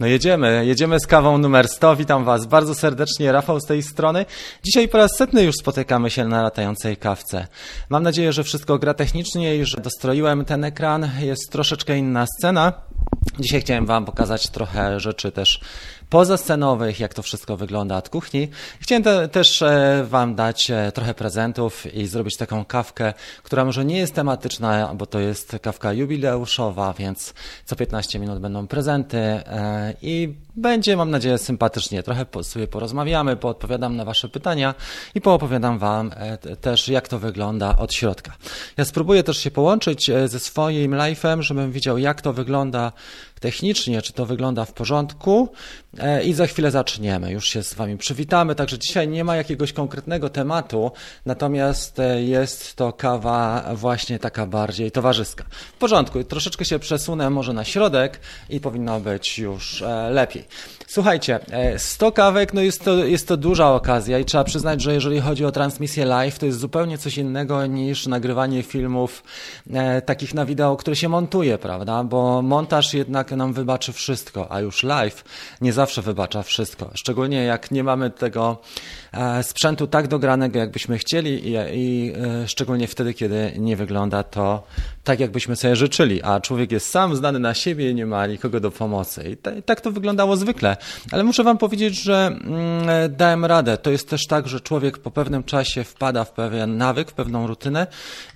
No jedziemy, jedziemy z kawą numer 100. Witam Was bardzo serdecznie, Rafał z tej strony. Dzisiaj po raz setny już spotykamy się na latającej kawce. Mam nadzieję, że wszystko gra technicznie i że dostroiłem ten ekran. Jest troszeczkę inna scena. Dzisiaj chciałem Wam pokazać trochę rzeczy też pozascenowych, jak to wszystko wygląda od kuchni. Chciałem te, też e, Wam dać e, trochę prezentów i zrobić taką kawkę, która może nie jest tematyczna, bo to jest kawka jubileuszowa, więc co 15 minut będą prezenty e, i będzie, mam nadzieję, sympatycznie. Trochę sobie porozmawiamy, poodpowiadam na Wasze pytania i poopowiadam Wam też, jak to wygląda od środka. Ja spróbuję też się połączyć ze swoim live'em, żebym widział, jak to wygląda technicznie, czy to wygląda w porządku e, i za chwilę zaczniemy. Już się z Wami przywitamy, także dzisiaj nie ma jakiegoś konkretnego tematu, natomiast e, jest to kawa właśnie taka bardziej towarzyska. W porządku, troszeczkę się przesunę może na środek i powinno być już e, lepiej. Słuchajcie, 100 kawek, no jest to, jest to duża okazja i trzeba przyznać, że jeżeli chodzi o transmisję live, to jest zupełnie coś innego niż nagrywanie filmów e, takich na wideo, które się montuje, prawda? Bo montaż jednak nam wybaczy wszystko, a już live nie zawsze wybacza wszystko. Szczególnie jak nie mamy tego e, sprzętu tak dogranego, jakbyśmy chcieli i, i e, szczególnie wtedy, kiedy nie wygląda to tak, jakbyśmy sobie życzyli, a człowiek jest sam zdany na siebie nie ma nikogo do pomocy. I, i tak to wyglądało zwykle. Ale muszę Wam powiedzieć, że mm, dałem radę. To jest też tak, że człowiek po pewnym czasie wpada w pewien nawyk, w pewną rutynę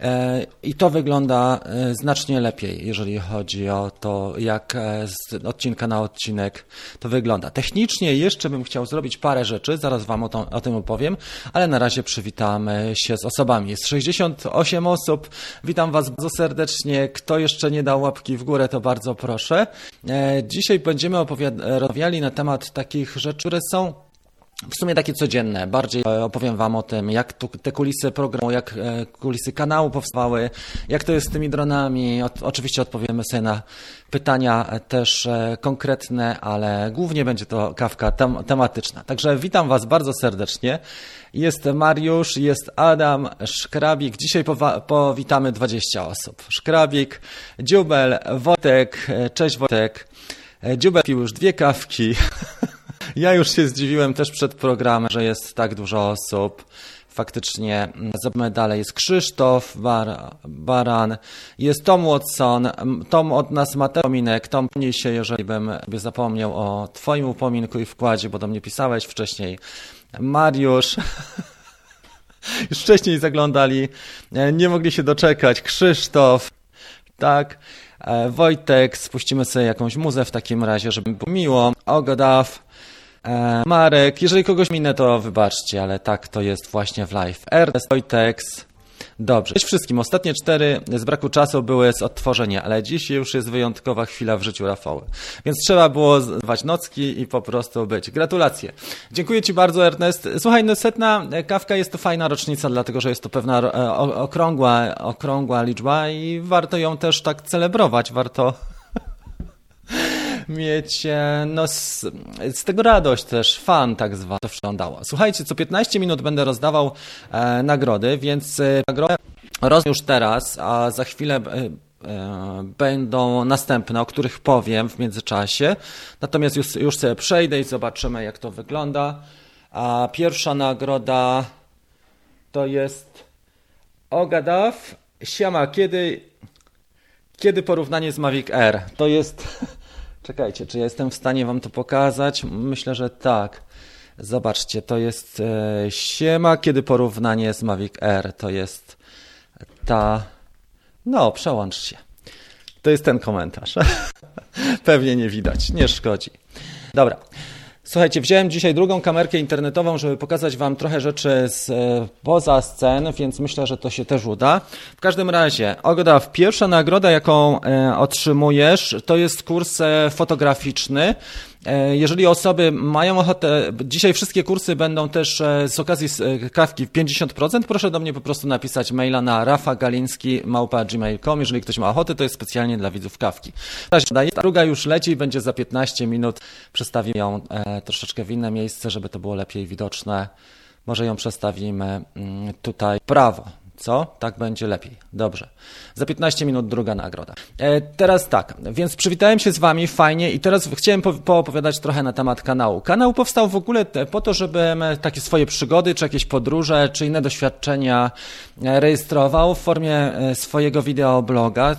e, i to wygląda e, znacznie lepiej, jeżeli chodzi o to, jak e, z odcinka na odcinek to wygląda. Technicznie jeszcze bym chciał zrobić parę rzeczy, zaraz Wam o, to, o tym opowiem, ale na razie przywitamy się z osobami. Jest 68 osób. Witam Was bardzo serdecznie. Kto jeszcze nie dał łapki w górę, to bardzo proszę. Dzisiaj będziemy opowiadali na temat takich rzeczy, które są w sumie takie codzienne. Bardziej opowiem Wam o tym, jak te kulisy programu, jak e, kulisy kanału powstawały, jak to jest z tymi dronami. O, oczywiście odpowiemy sobie na pytania też e, konkretne, ale głównie będzie to kawka tem tematyczna. Także witam Was bardzo serdecznie. Jest Mariusz, jest Adam, Szkrabik. Dzisiaj powitamy 20 osób. Szkrabik, Dziubel, Wojtek. E, cześć Wojtek. Dziubel pił już dwie kawki. Ja już się zdziwiłem też przed programem, że jest tak dużo osób. Faktycznie, mm, zobaczmy dalej, jest Krzysztof Bar Baran, jest Tom Watson, Tom od nas ma upominek, Tom pomnij się, jeżeli bym zapomniał o Twoim upominku i wkładzie, bo do mnie pisałeś wcześniej. Mariusz, już wcześniej zaglądali, e, nie mogli się doczekać. Krzysztof, tak. E, Wojtek, spuścimy sobie jakąś muzę w takim razie, żeby było miło. Ogodaw, E, Marek, jeżeli kogoś minę, to wybaczcie, ale tak to jest właśnie w live. Ernest, Wojtex. Dobrze. Cześć wszystkim. Ostatnie cztery z braku czasu były z odtworzenia, ale dziś już jest wyjątkowa chwila w życiu Rafała. Więc trzeba było zwać nocki i po prostu być. Gratulacje. Dziękuję Ci bardzo, Ernest. Słuchaj, no setna kawka jest to fajna rocznica, dlatego że jest to pewna e, okrągła, okrągła liczba i warto ją też tak celebrować. Warto mieć e, no, z, z, tego radość też, fan tak zwany to wyglądało. Słuchajcie, co 15 minut będę rozdawał e, nagrody, więc e, nagrodę roz już teraz, a za chwilę e, e, będą następne, o których powiem w międzyczasie. Natomiast już, już sobie przejdę i zobaczymy, jak to wygląda. A pierwsza nagroda to jest Ogadaw. Siama, kiedy, kiedy porównanie z Mavic Air? To jest Czekajcie, czy ja jestem w stanie wam to pokazać? Myślę, że tak. Zobaczcie, to jest e, siema, kiedy porównanie z Mavic Air. To jest ta... No, przełącz się. To jest ten komentarz. Pewnie nie widać, nie szkodzi. Dobra. Słuchajcie, wziąłem dzisiaj drugą kamerkę internetową, żeby pokazać Wam trochę rzeczy z, e, poza scen, więc myślę, że to się też uda. W każdym razie, Ogodaw, pierwsza nagroda, jaką e, otrzymujesz, to jest kurs e, fotograficzny. E, jeżeli osoby mają ochotę, dzisiaj wszystkie kursy będą też e, z okazji e, kawki w 50%, proszę do mnie po prostu napisać maila na rafagaliński.gmail.com. Jeżeli ktoś ma ochotę, to jest specjalnie dla widzów kawki. Druga już leci i będzie za 15 minut. Przestawimy ją troszeczkę w inne miejsce, żeby to było lepiej widoczne. Może ją przestawimy mm, tutaj prawo. Co? Tak będzie lepiej. Dobrze. Za 15 minut druga nagroda. E, teraz tak, więc przywitałem się z Wami, fajnie i teraz chciałem po, poopowiadać trochę na temat kanału. Kanał powstał w ogóle po to, żebym takie swoje przygody, czy jakieś podróże, czy inne doświadczenia e, rejestrował w formie e, swojego wideobloga,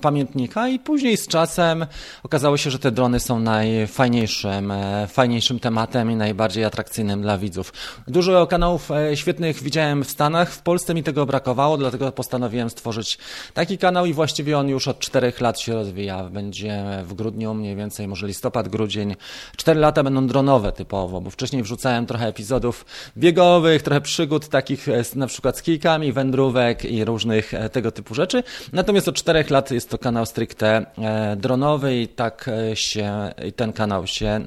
pamiętnika i później z czasem okazało się, że te drony są najfajniejszym e, fajniejszym tematem i najbardziej atrakcyjnym dla widzów. Dużo kanałów świetnych widziałem w Stanach, w Polsce mi tego brakowało, dlatego postanowiłem stworzyć taki kanał i właściwie on już od czterech lat się rozwija. Będzie w grudniu mniej więcej, może listopad, grudzień. Cztery lata będą dronowe typowo, bo wcześniej wrzucałem trochę epizodów biegowych, trochę przygód takich e, na przykład z kijkami, wędrówek i różnych e, tego typu rzeczy. Natomiast od czterech lat jest to kanał stricte e, dronowy i tak się, ten kanał się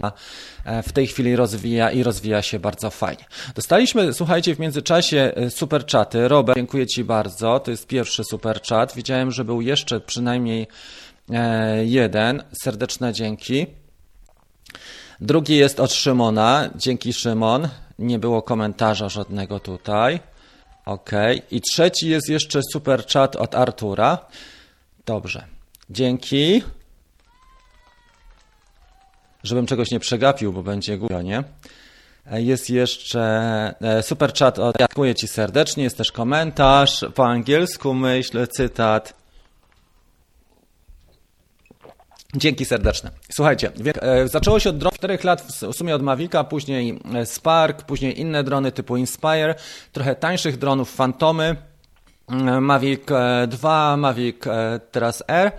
w tej chwili rozwija i rozwija się bardzo fajnie. Dostaliśmy, słuchajcie, w międzyczasie super czaty. Robert, dziękuję Ci bardzo. To jest pierwszy super chat. Widziałem, że był jeszcze przynajmniej jeden. Serdeczne dzięki. Drugi jest od Szymona. Dzięki Szymon. Nie było komentarza żadnego tutaj. Ok. I trzeci jest jeszcze super chat od Artura. Dobrze. Dzięki. Żebym czegoś nie przegapił, bo będzie głupio, nie? Jest jeszcze e, super chat od Dziękuję Ci serdecznie. Jest też komentarz po angielsku, myśl, cytat. Dzięki serdeczne. Słuchajcie, e, zaczęło się od dronów 4 lat, w sumie od Mavica, później e, Spark, później inne drony typu Inspire, trochę tańszych dronów Fantomy, Mavic 2, e, Mavic e, teraz R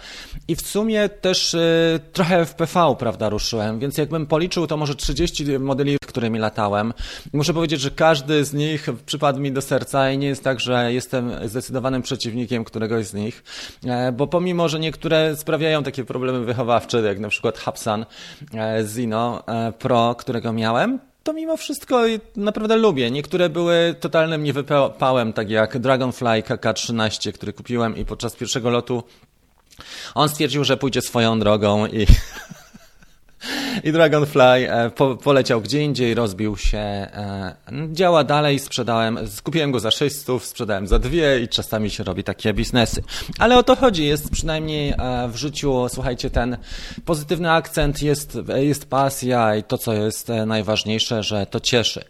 i w sumie też e, trochę w PV, prawda, ruszyłem, więc jakbym policzył, to może 30 modeli, którymi latałem. muszę powiedzieć, że każdy z nich przypadł mi do serca i nie jest tak, że jestem zdecydowanym przeciwnikiem któregoś z nich, bo pomimo, że niektóre sprawiają takie problemy wychowawcze, jak na przykład Hapsan Zino Pro, którego miałem, to mimo wszystko naprawdę lubię. Niektóre były totalnym niewypałem, tak jak Dragonfly KK-13, który kupiłem i podczas pierwszego lotu on stwierdził, że pójdzie swoją drogą i I Dragonfly e, po, poleciał gdzie indziej, rozbił się. E, działa dalej, sprzedałem, skupiłem go za 600, sprzedałem za dwie i czasami się robi takie biznesy. Ale o to chodzi, jest przynajmniej e, w życiu, słuchajcie, ten pozytywny akcent, jest, jest pasja i to, co jest najważniejsze, że to cieszy.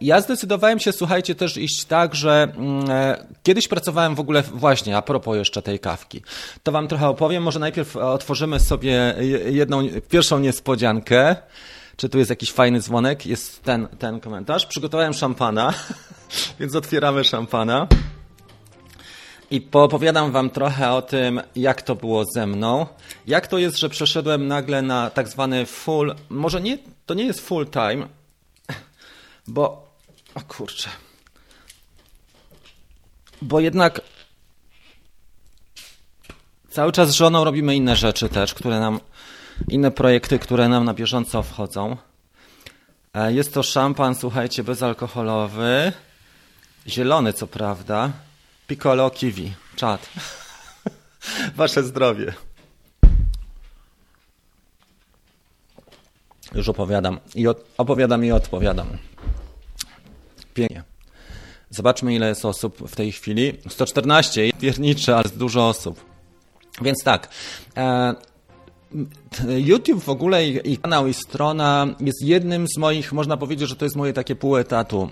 Ja zdecydowałem się, słuchajcie, też iść tak, że mm, kiedyś pracowałem w ogóle właśnie, a propos jeszcze tej kawki. To wam trochę opowiem, może najpierw otworzymy sobie jedną, pierwszą niespodziankę. Czy tu jest jakiś fajny dzwonek? Jest ten, ten komentarz. Przygotowałem szampana, więc otwieramy szampana. I poopowiadam wam trochę o tym, jak to było ze mną. Jak to jest, że przeszedłem nagle na tak zwany full, może nie, to nie jest full time, bo, o kurczę, bo jednak cały czas z żoną robimy inne rzeczy też, które nam inne projekty, które nam na bieżąco wchodzą. E, jest to szampan, słuchajcie, bezalkoholowy. Zielony, co prawda. Piccolo kiwi. Czad. Wasze zdrowie. Już opowiadam. I od, opowiadam i odpowiadam. Pięknie. Zobaczmy, ile jest osób w tej chwili. 114, piernicze, ale dużo osób. Więc tak, e, YouTube w ogóle i, i kanał i strona jest jednym z moich, można powiedzieć, że to jest moje takie pół etatu.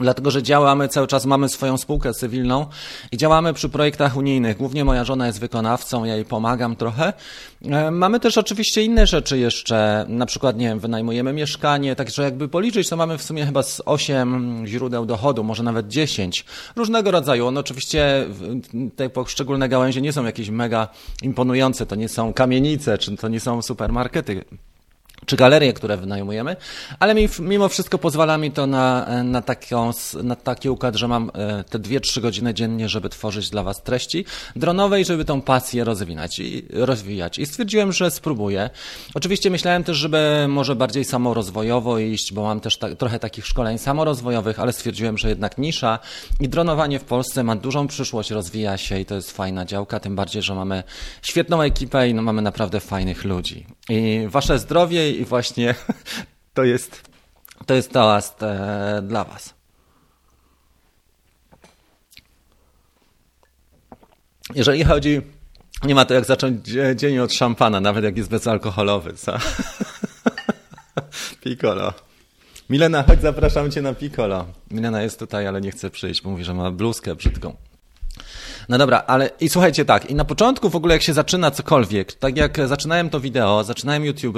Dlatego, że działamy cały czas, mamy swoją spółkę cywilną i działamy przy projektach unijnych. Głównie moja żona jest wykonawcą, ja jej pomagam trochę. E, mamy też oczywiście inne rzeczy jeszcze, na przykład, nie wiem, wynajmujemy mieszkanie, także jakby policzyć, to mamy w sumie chyba z 8 źródeł dochodu, może nawet 10, różnego rodzaju. No oczywiście te poszczególne gałęzie nie są jakieś mega imponujące, to nie są kamienice, czy to nie są supermarkety czy galerie, które wynajmujemy, ale mimo wszystko pozwala mi to na, na, taką, na taki układ, że mam e, te 2-3 godziny dziennie, żeby tworzyć dla Was treści dronowe i żeby tą pasję rozwinać i rozwijać. I stwierdziłem, że spróbuję. Oczywiście myślałem też, żeby może bardziej samorozwojowo iść, bo mam też ta, trochę takich szkoleń samorozwojowych, ale stwierdziłem, że jednak nisza i dronowanie w Polsce ma dużą przyszłość, rozwija się i to jest fajna działka, tym bardziej, że mamy świetną ekipę i no, mamy naprawdę fajnych ludzi. I Wasze zdrowie i właśnie to jest, to jest toast e, dla Was. Jeżeli chodzi, nie ma to jak zacząć dzień od szampana, nawet jak jest bezalkoholowy, co? Piccolo. Milena, chodź, zapraszam cię na Piccolo. Milena jest tutaj, ale nie chce przyjść, bo mówi, że ma bluzkę brzydką. No dobra, ale i słuchajcie tak, i na początku w ogóle jak się zaczyna cokolwiek, tak jak zaczynałem to wideo, zaczynałem YouTube,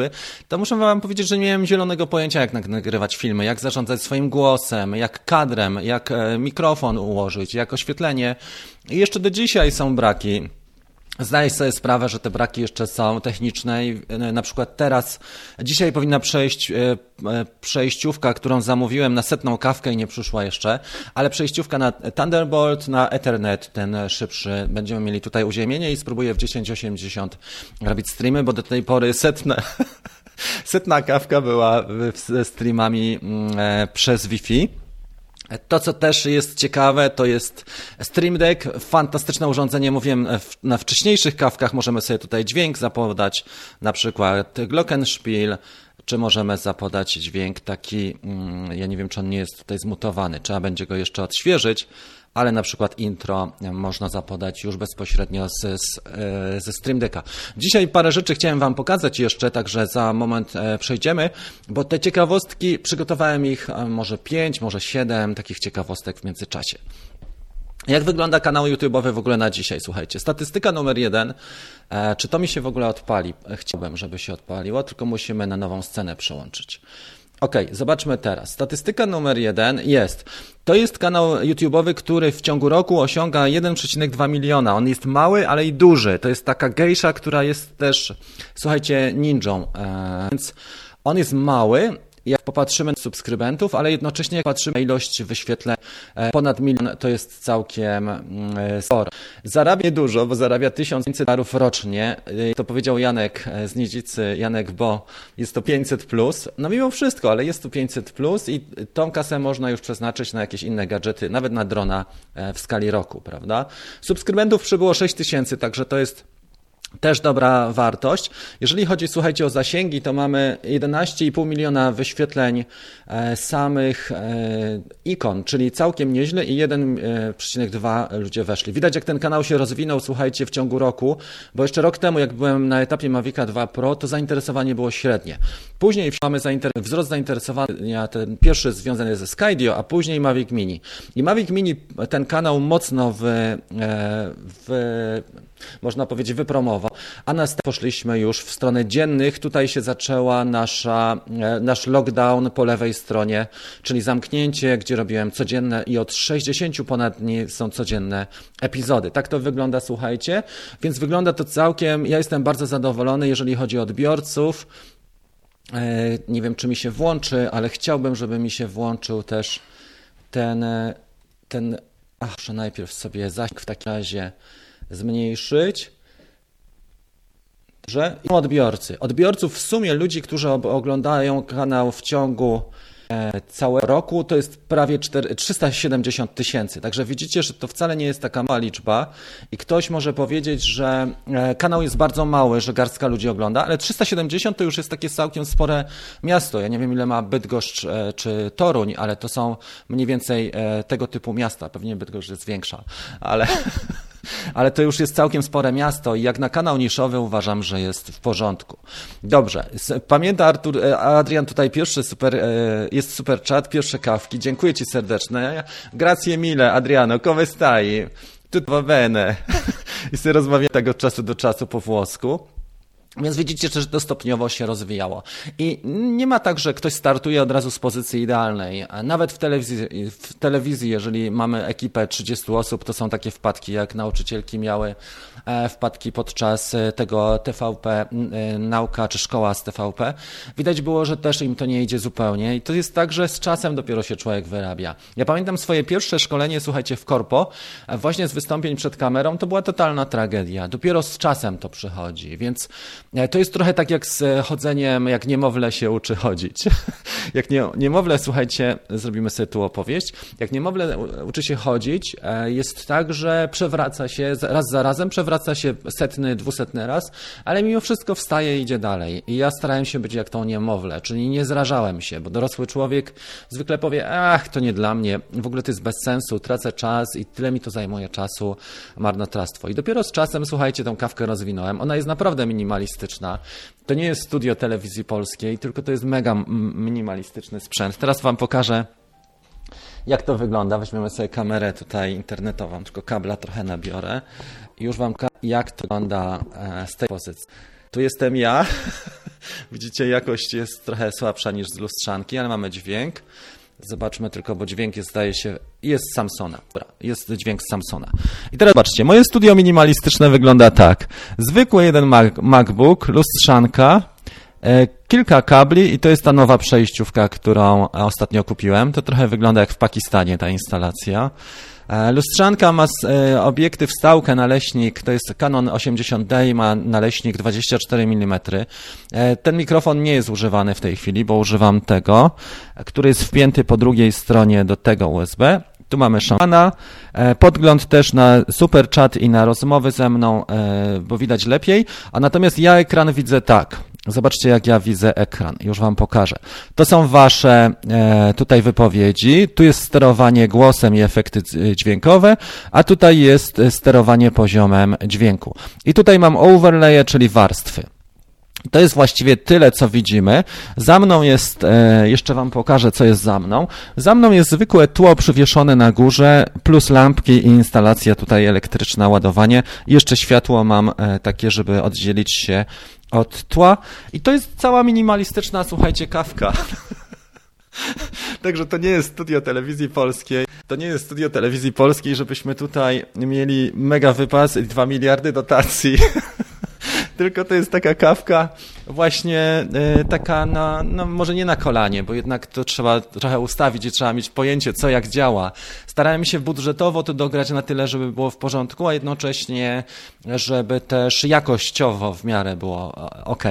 to muszę wam powiedzieć, że nie miałem zielonego pojęcia jak nagrywać filmy, jak zarządzać swoim głosem, jak kadrem, jak e, mikrofon ułożyć, jak oświetlenie. I jeszcze do dzisiaj są braki. Zdaję sobie sprawę, że te braki jeszcze są techniczne i e, na przykład teraz, dzisiaj powinna przejść e, e, przejściówka, którą zamówiłem na setną kawkę i nie przyszła jeszcze, ale przejściówka na Thunderbolt, na Ethernet, ten szybszy, będziemy mieli tutaj uziemienie i spróbuję w 1080 robić streamy, bo do tej pory setne, setna kawka była ze streamami mm, przez Wi-Fi. To, co też jest ciekawe, to jest Stream Deck, fantastyczne urządzenie. Mówiłem, na wcześniejszych kawkach możemy sobie tutaj dźwięk zapodać, na przykład Glockenspiel, czy możemy zapodać dźwięk taki, mm, ja nie wiem, czy on nie jest tutaj zmutowany, trzeba będzie go jeszcze odświeżyć, ale na przykład intro można zapodać już bezpośrednio z, z, e, ze Stream Decka. Dzisiaj parę rzeczy chciałem Wam pokazać jeszcze, także za moment e, przejdziemy, bo te ciekawostki, przygotowałem ich e, może pięć, może siedem takich ciekawostek w międzyczasie. Jak wygląda kanał YouTube'owy w ogóle na dzisiaj? Słuchajcie, statystyka numer jeden. Czy to mi się w ogóle odpali? Chciałbym, żeby się odpaliło, tylko musimy na nową scenę przełączyć. Ok, zobaczmy teraz. Statystyka numer jeden jest. To jest kanał YouTube'owy, który w ciągu roku osiąga 1,2 miliona. On jest mały, ale i duży. To jest taka gejsza, która jest też, słuchajcie, ninją. Eee, więc on jest mały, jak popatrzymy na subskrybentów, ale jednocześnie jak patrzymy na ilość wyświetleń, e, ponad milion to jest całkiem e, sporo. Zarabia dużo, bo zarabia 1500 dolarów rocznie. E, to powiedział Janek z Nidzicy, Janek Bo, jest to 500 plus. No mimo wszystko, ale jest to 500 plus i tą kasę można już przeznaczyć na jakieś inne gadżety, nawet na drona w skali roku, prawda? Subskrybentów przybyło 6000, także to jest też dobra wartość. Jeżeli chodzi, słuchajcie, o zasięgi, to mamy 11,5 miliona wyświetleń e, samych e, ikon, czyli całkiem nieźle i 1,2 e, ludzie weszli. Widać, jak ten kanał się rozwinął, słuchajcie, w ciągu roku, bo jeszcze rok temu, jak byłem na etapie Mavica 2 Pro, to zainteresowanie było średnie. Później mamy wzrost zainteresowania, ten pierwszy związany ze Skydio, a później Mavic Mini. I Mavic Mini ten kanał mocno w, w można powiedzieć, wypromował. A następnie poszliśmy już w stronę dziennych. Tutaj się zaczęła nasza, e, nasz lockdown po lewej stronie, czyli zamknięcie, gdzie robiłem codzienne i od 60 ponad dni są codzienne epizody. Tak to wygląda, słuchajcie. Więc wygląda to całkiem, ja jestem bardzo zadowolony, jeżeli chodzi o odbiorców. E, nie wiem, czy mi się włączy, ale chciałbym, żeby mi się włączył też ten, e, ten, ach, najpierw sobie zasięg w takim razie zmniejszyć. Że odbiorcy. Odbiorców w sumie ludzi, którzy oglądają kanał w ciągu E, całego roku to jest prawie 4, 370 tysięcy. Także widzicie, że to wcale nie jest taka mała liczba i ktoś może powiedzieć, że e, kanał jest bardzo mały, że garstka ludzi ogląda, ale 370 to już jest takie całkiem spore miasto. Ja nie wiem ile ma Bydgoszcz e, czy Toruń, ale to są mniej więcej tego typu miasta. Pewnie Bydgoszcz jest większa, ale... ale to już jest całkiem spore miasto i jak na kanał niszowy uważam, że jest w porządku. Dobrze, pamięta Artur, Adrian tutaj pierwszy super, jest super chat, pierwsze kawki, dziękuję Ci serdecznie. Grazie mille, Adriano, come stai? Tutto bene. I sobie rozmawiam tego czasu do czasu po włosku. Więc widzicie, że to stopniowo się rozwijało. I nie ma tak, że ktoś startuje od razu z pozycji idealnej. Nawet w telewizji, w telewizji, jeżeli mamy ekipę 30 osób, to są takie wpadki, jak nauczycielki miały e, wpadki podczas e, tego TVP, e, nauka czy szkoła z TVP. Widać było, że też im to nie idzie zupełnie. I to jest tak, że z czasem dopiero się człowiek wyrabia. Ja pamiętam swoje pierwsze szkolenie, słuchajcie, w korpo, właśnie z wystąpień przed kamerą, to była totalna tragedia. Dopiero z czasem to przychodzi. Więc to jest trochę tak jak z chodzeniem, jak niemowlę się uczy chodzić. jak nie, niemowlę, słuchajcie, zrobimy sobie tu opowieść. Jak niemowlę uczy się chodzić, e, jest tak, że przewraca się raz za razem, przewraca się setny, dwusetny raz, ale mimo wszystko wstaje i idzie dalej. I ja starałem się być jak tą niemowlę, czyli nie zrażałem się, bo dorosły człowiek zwykle powie, ach, to nie dla mnie, w ogóle to jest bez sensu, tracę czas i tyle mi to zajmuje czasu, marnotrawstwo. I dopiero z czasem, słuchajcie, tą kawkę rozwinąłem. Ona jest naprawdę minimalistyczna. To nie jest studio telewizji polskiej, tylko to jest mega minimalistyczny sprzęt. Teraz Wam pokażę, jak to wygląda. Weźmiemy sobie kamerę tutaj internetową, tylko kabla trochę nabiorę i już Wam jak to wygląda e, z tej pozycji. Tu jestem ja. Widzicie, jakość jest trochę słabsza niż z lustrzanki, ale mamy dźwięk. Zobaczmy tylko, bo dźwięk jest, zdaje się, jest Samsona. Dobra, jest dźwięk Samsona. I teraz zobaczcie, moje studio minimalistyczne wygląda tak. Zwykły jeden Mac, MacBook, lustrzanka, e, kilka kabli i to jest ta nowa przejściówka, którą ostatnio kupiłem. To trochę wygląda jak w Pakistanie ta instalacja. E, lustrzanka ma e, obiektyw stałkę naleśnik, to jest Canon 80D i ma naleśnik 24 mm. Ten mikrofon nie jest używany w tej chwili, bo używam tego, który jest wpięty po drugiej stronie do tego USB. Tu mamy szampana, e, podgląd też na super chat i na rozmowy ze mną, bo widać lepiej, a natomiast ja ekran widzę tak. Zobaczcie, jak ja widzę ekran. Już Wam pokażę. To są Wasze e, tutaj wypowiedzi. Tu jest sterowanie głosem i efekty dźwiękowe, a tutaj jest sterowanie poziomem dźwięku. I tutaj mam overlaye, czyli warstwy. To jest właściwie tyle, co widzimy. Za mną jest, e, jeszcze Wam pokażę, co jest za mną. Za mną jest zwykłe tło przywieszone na górze, plus lampki i instalacja tutaj elektryczna, ładowanie. Jeszcze światło mam e, takie, żeby oddzielić się od tła. I to jest cała minimalistyczna, słuchajcie, kawka. Także to nie jest studio telewizji polskiej. To nie jest studio telewizji polskiej, żebyśmy tutaj mieli mega wypas i 2 miliardy dotacji. Tylko to jest taka kawka właśnie y, taka na, no może nie na kolanie, bo jednak to trzeba trochę ustawić i trzeba mieć pojęcie, co jak działa. Starałem się budżetowo to dograć na tyle, żeby było w porządku, a jednocześnie, żeby też jakościowo w miarę było e, ok.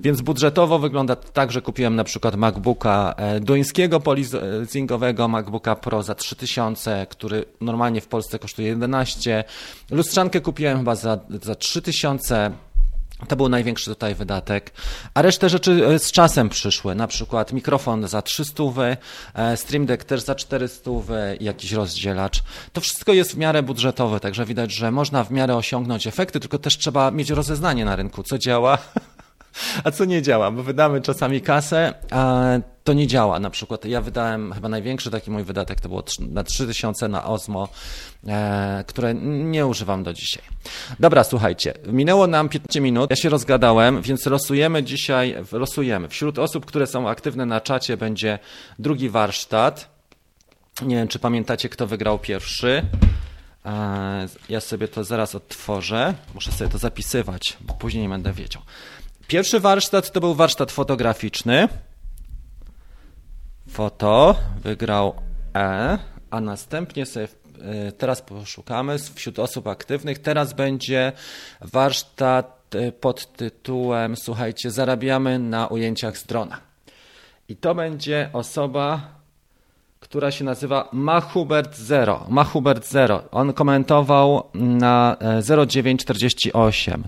Więc budżetowo wygląda tak, że kupiłem na przykład MacBooka e, duńskiego polizingowego, MacBooka Pro za 3000, który normalnie w Polsce kosztuje 11. Lustrzankę kupiłem chyba za, za 3000 to był największy tutaj wydatek, a resztę rzeczy e, z czasem przyszły, na przykład mikrofon za 300, e, Stream Deck też za 400, jakiś rozdzielacz. To wszystko jest w miarę budżetowe, także widać, że można w miarę osiągnąć efekty, tylko też trzeba mieć rozeznanie na rynku, co działa, a co nie działa, bo wydamy czasami kasę, a to nie działa. Na przykład ja wydałem, chyba największy taki mój wydatek to było na 3000 na Osmo, e, które nie używam do dzisiaj. Dobra, słuchajcie, minęło nam 15 minut, ja się rozgadałem, więc losujemy dzisiaj, losujemy. Wśród osób, które są aktywne na czacie będzie drugi warsztat. Nie wiem, czy pamiętacie, kto wygrał pierwszy. E, ja sobie to zaraz odtworzę. Muszę sobie to zapisywać, bo później nie będę wiedział. Pierwszy warsztat to był warsztat fotograficzny. Foto wygrał E, a następnie sobie e, teraz poszukamy wśród osób aktywnych. Teraz będzie warsztat e, pod tytułem Słuchajcie, zarabiamy na ujęciach z drona. I to będzie osoba, która się nazywa Mahubert Zero. Mahubert Zero. On komentował na 0948,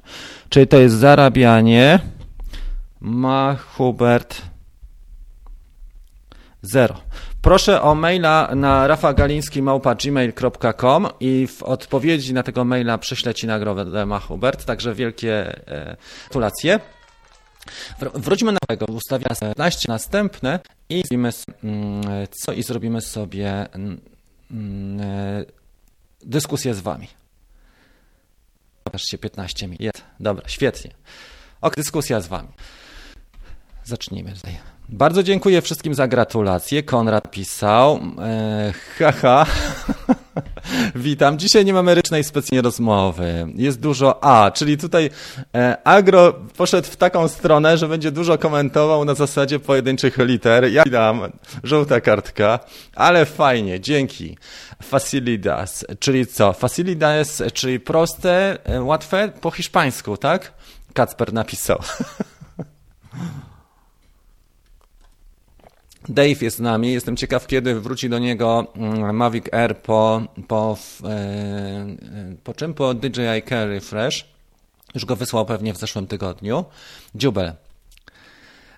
czyli to jest zarabianie Mahubert Zero. Proszę o maila na rafagaliński.gmail.com i w odpowiedzi na tego maila przyślę Ci nagrodę Mahubert, także wielkie e, gratulacje. Wróćmy na tego, ustawiamy 15 następne i zrobimy, mm, co i zrobimy sobie dyskusję z Wami. Pokażcie 15 minut. Dobra, świetnie. Ok, dyskusja z Wami. Zacznijmy tutaj. Bardzo dziękuję wszystkim za gratulacje. Konrad pisał. E, haha. Witam. Dzisiaj nie mamy rycznej specjalnie rozmowy. Jest dużo A, czyli tutaj e, Agro poszedł w taką stronę, że będzie dużo komentował na zasadzie pojedynczych liter. Ja dam żółta kartka, ale fajnie, dzięki. Facilitas, czyli co? Facilitas, czyli proste, e, łatwe po hiszpańsku, tak? Kacper napisał. Dave jest z nami. Jestem ciekaw, kiedy wróci do niego mm, Mavic Air po, po, e, e, po czym? Po DJI Carry Fresh. Już go wysłał pewnie w zeszłym tygodniu. Dziubel.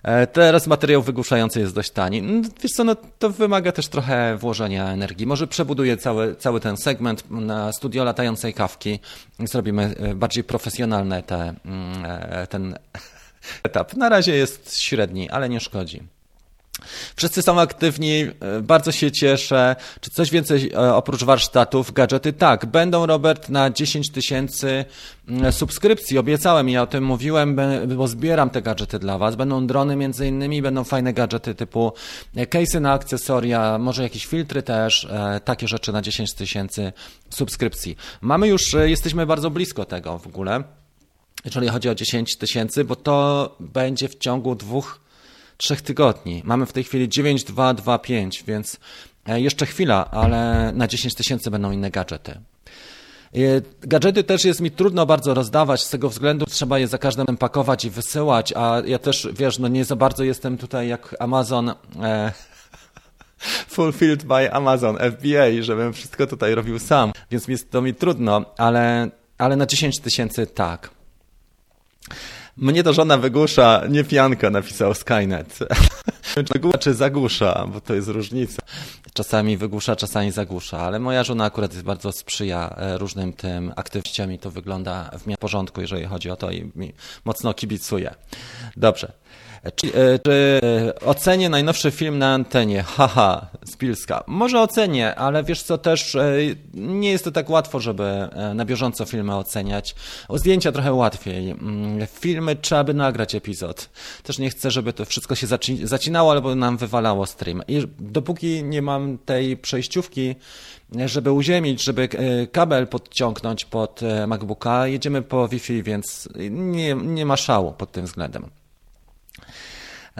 E, teraz materiał wygłuszający jest dość tani. No, wiesz co, no, to wymaga też trochę włożenia energii. Może przebuduję cały, cały ten segment na studio latającej kawki zrobimy bardziej profesjonalne te, mm, ten etap. Na razie jest średni, ale nie szkodzi. Wszyscy są aktywni, e, bardzo się cieszę. Czy coś więcej e, oprócz warsztatów, gadżety? Tak, będą, Robert, na 10 tysięcy mm, subskrypcji. Obiecałem i ja o tym mówiłem, bo zbieram te gadżety dla Was. Będą drony między innymi, będą fajne gadżety typu e, case'y na akcesoria, może jakieś filtry też, takie rzeczy na 10 tysięcy subskrypcji. Mamy już, jesteśmy bardzo blisko tego w ogóle, jeżeli chodzi o 10 tysięcy, bo to będzie w ciągu dwóch trzech tygodni. Mamy w tej chwili 9225, więc e, jeszcze chwila, ale na 10 tysięcy będą inne gadżety. E, gadżety też jest mi trudno bardzo rozdawać, z tego względu trzeba je za każdym pakować i wysyłać, a ja też, wiesz, no nie za bardzo jestem tutaj jak Amazon e, fulfilled by Amazon FBA, żebym wszystko tutaj robił sam, więc jest to mi trudno, ale, ale na 10 tysięcy tak. Mnie to żona wygłusza, nie pianka, napisał Skynet. Wygłusza czy zagłusza, bo to jest różnica. Czasami wygłusza, czasami zagłusza, ale moja żona akurat jest bardzo sprzyja e, różnym tym aktywnościom i to wygląda w miarę porządku, jeżeli chodzi o to i mi mocno kibicuje. Dobrze. Czy, e, czy e, ocenię najnowszy film na antenie? Haha, Spilska. Może ocenię, ale wiesz co, też e, nie jest to tak łatwo, żeby na bieżąco filmy oceniać. O zdjęcia trochę łatwiej. Mm, filmy trzeba by nagrać epizod. Też nie chcę, żeby to wszystko się zacinało albo nam wywalało stream. I dopóki nie mam tej przejściówki, żeby uziemić, żeby kabel podciągnąć pod MacBooka, jedziemy po Wi-Fi, więc nie, nie ma szału pod tym względem.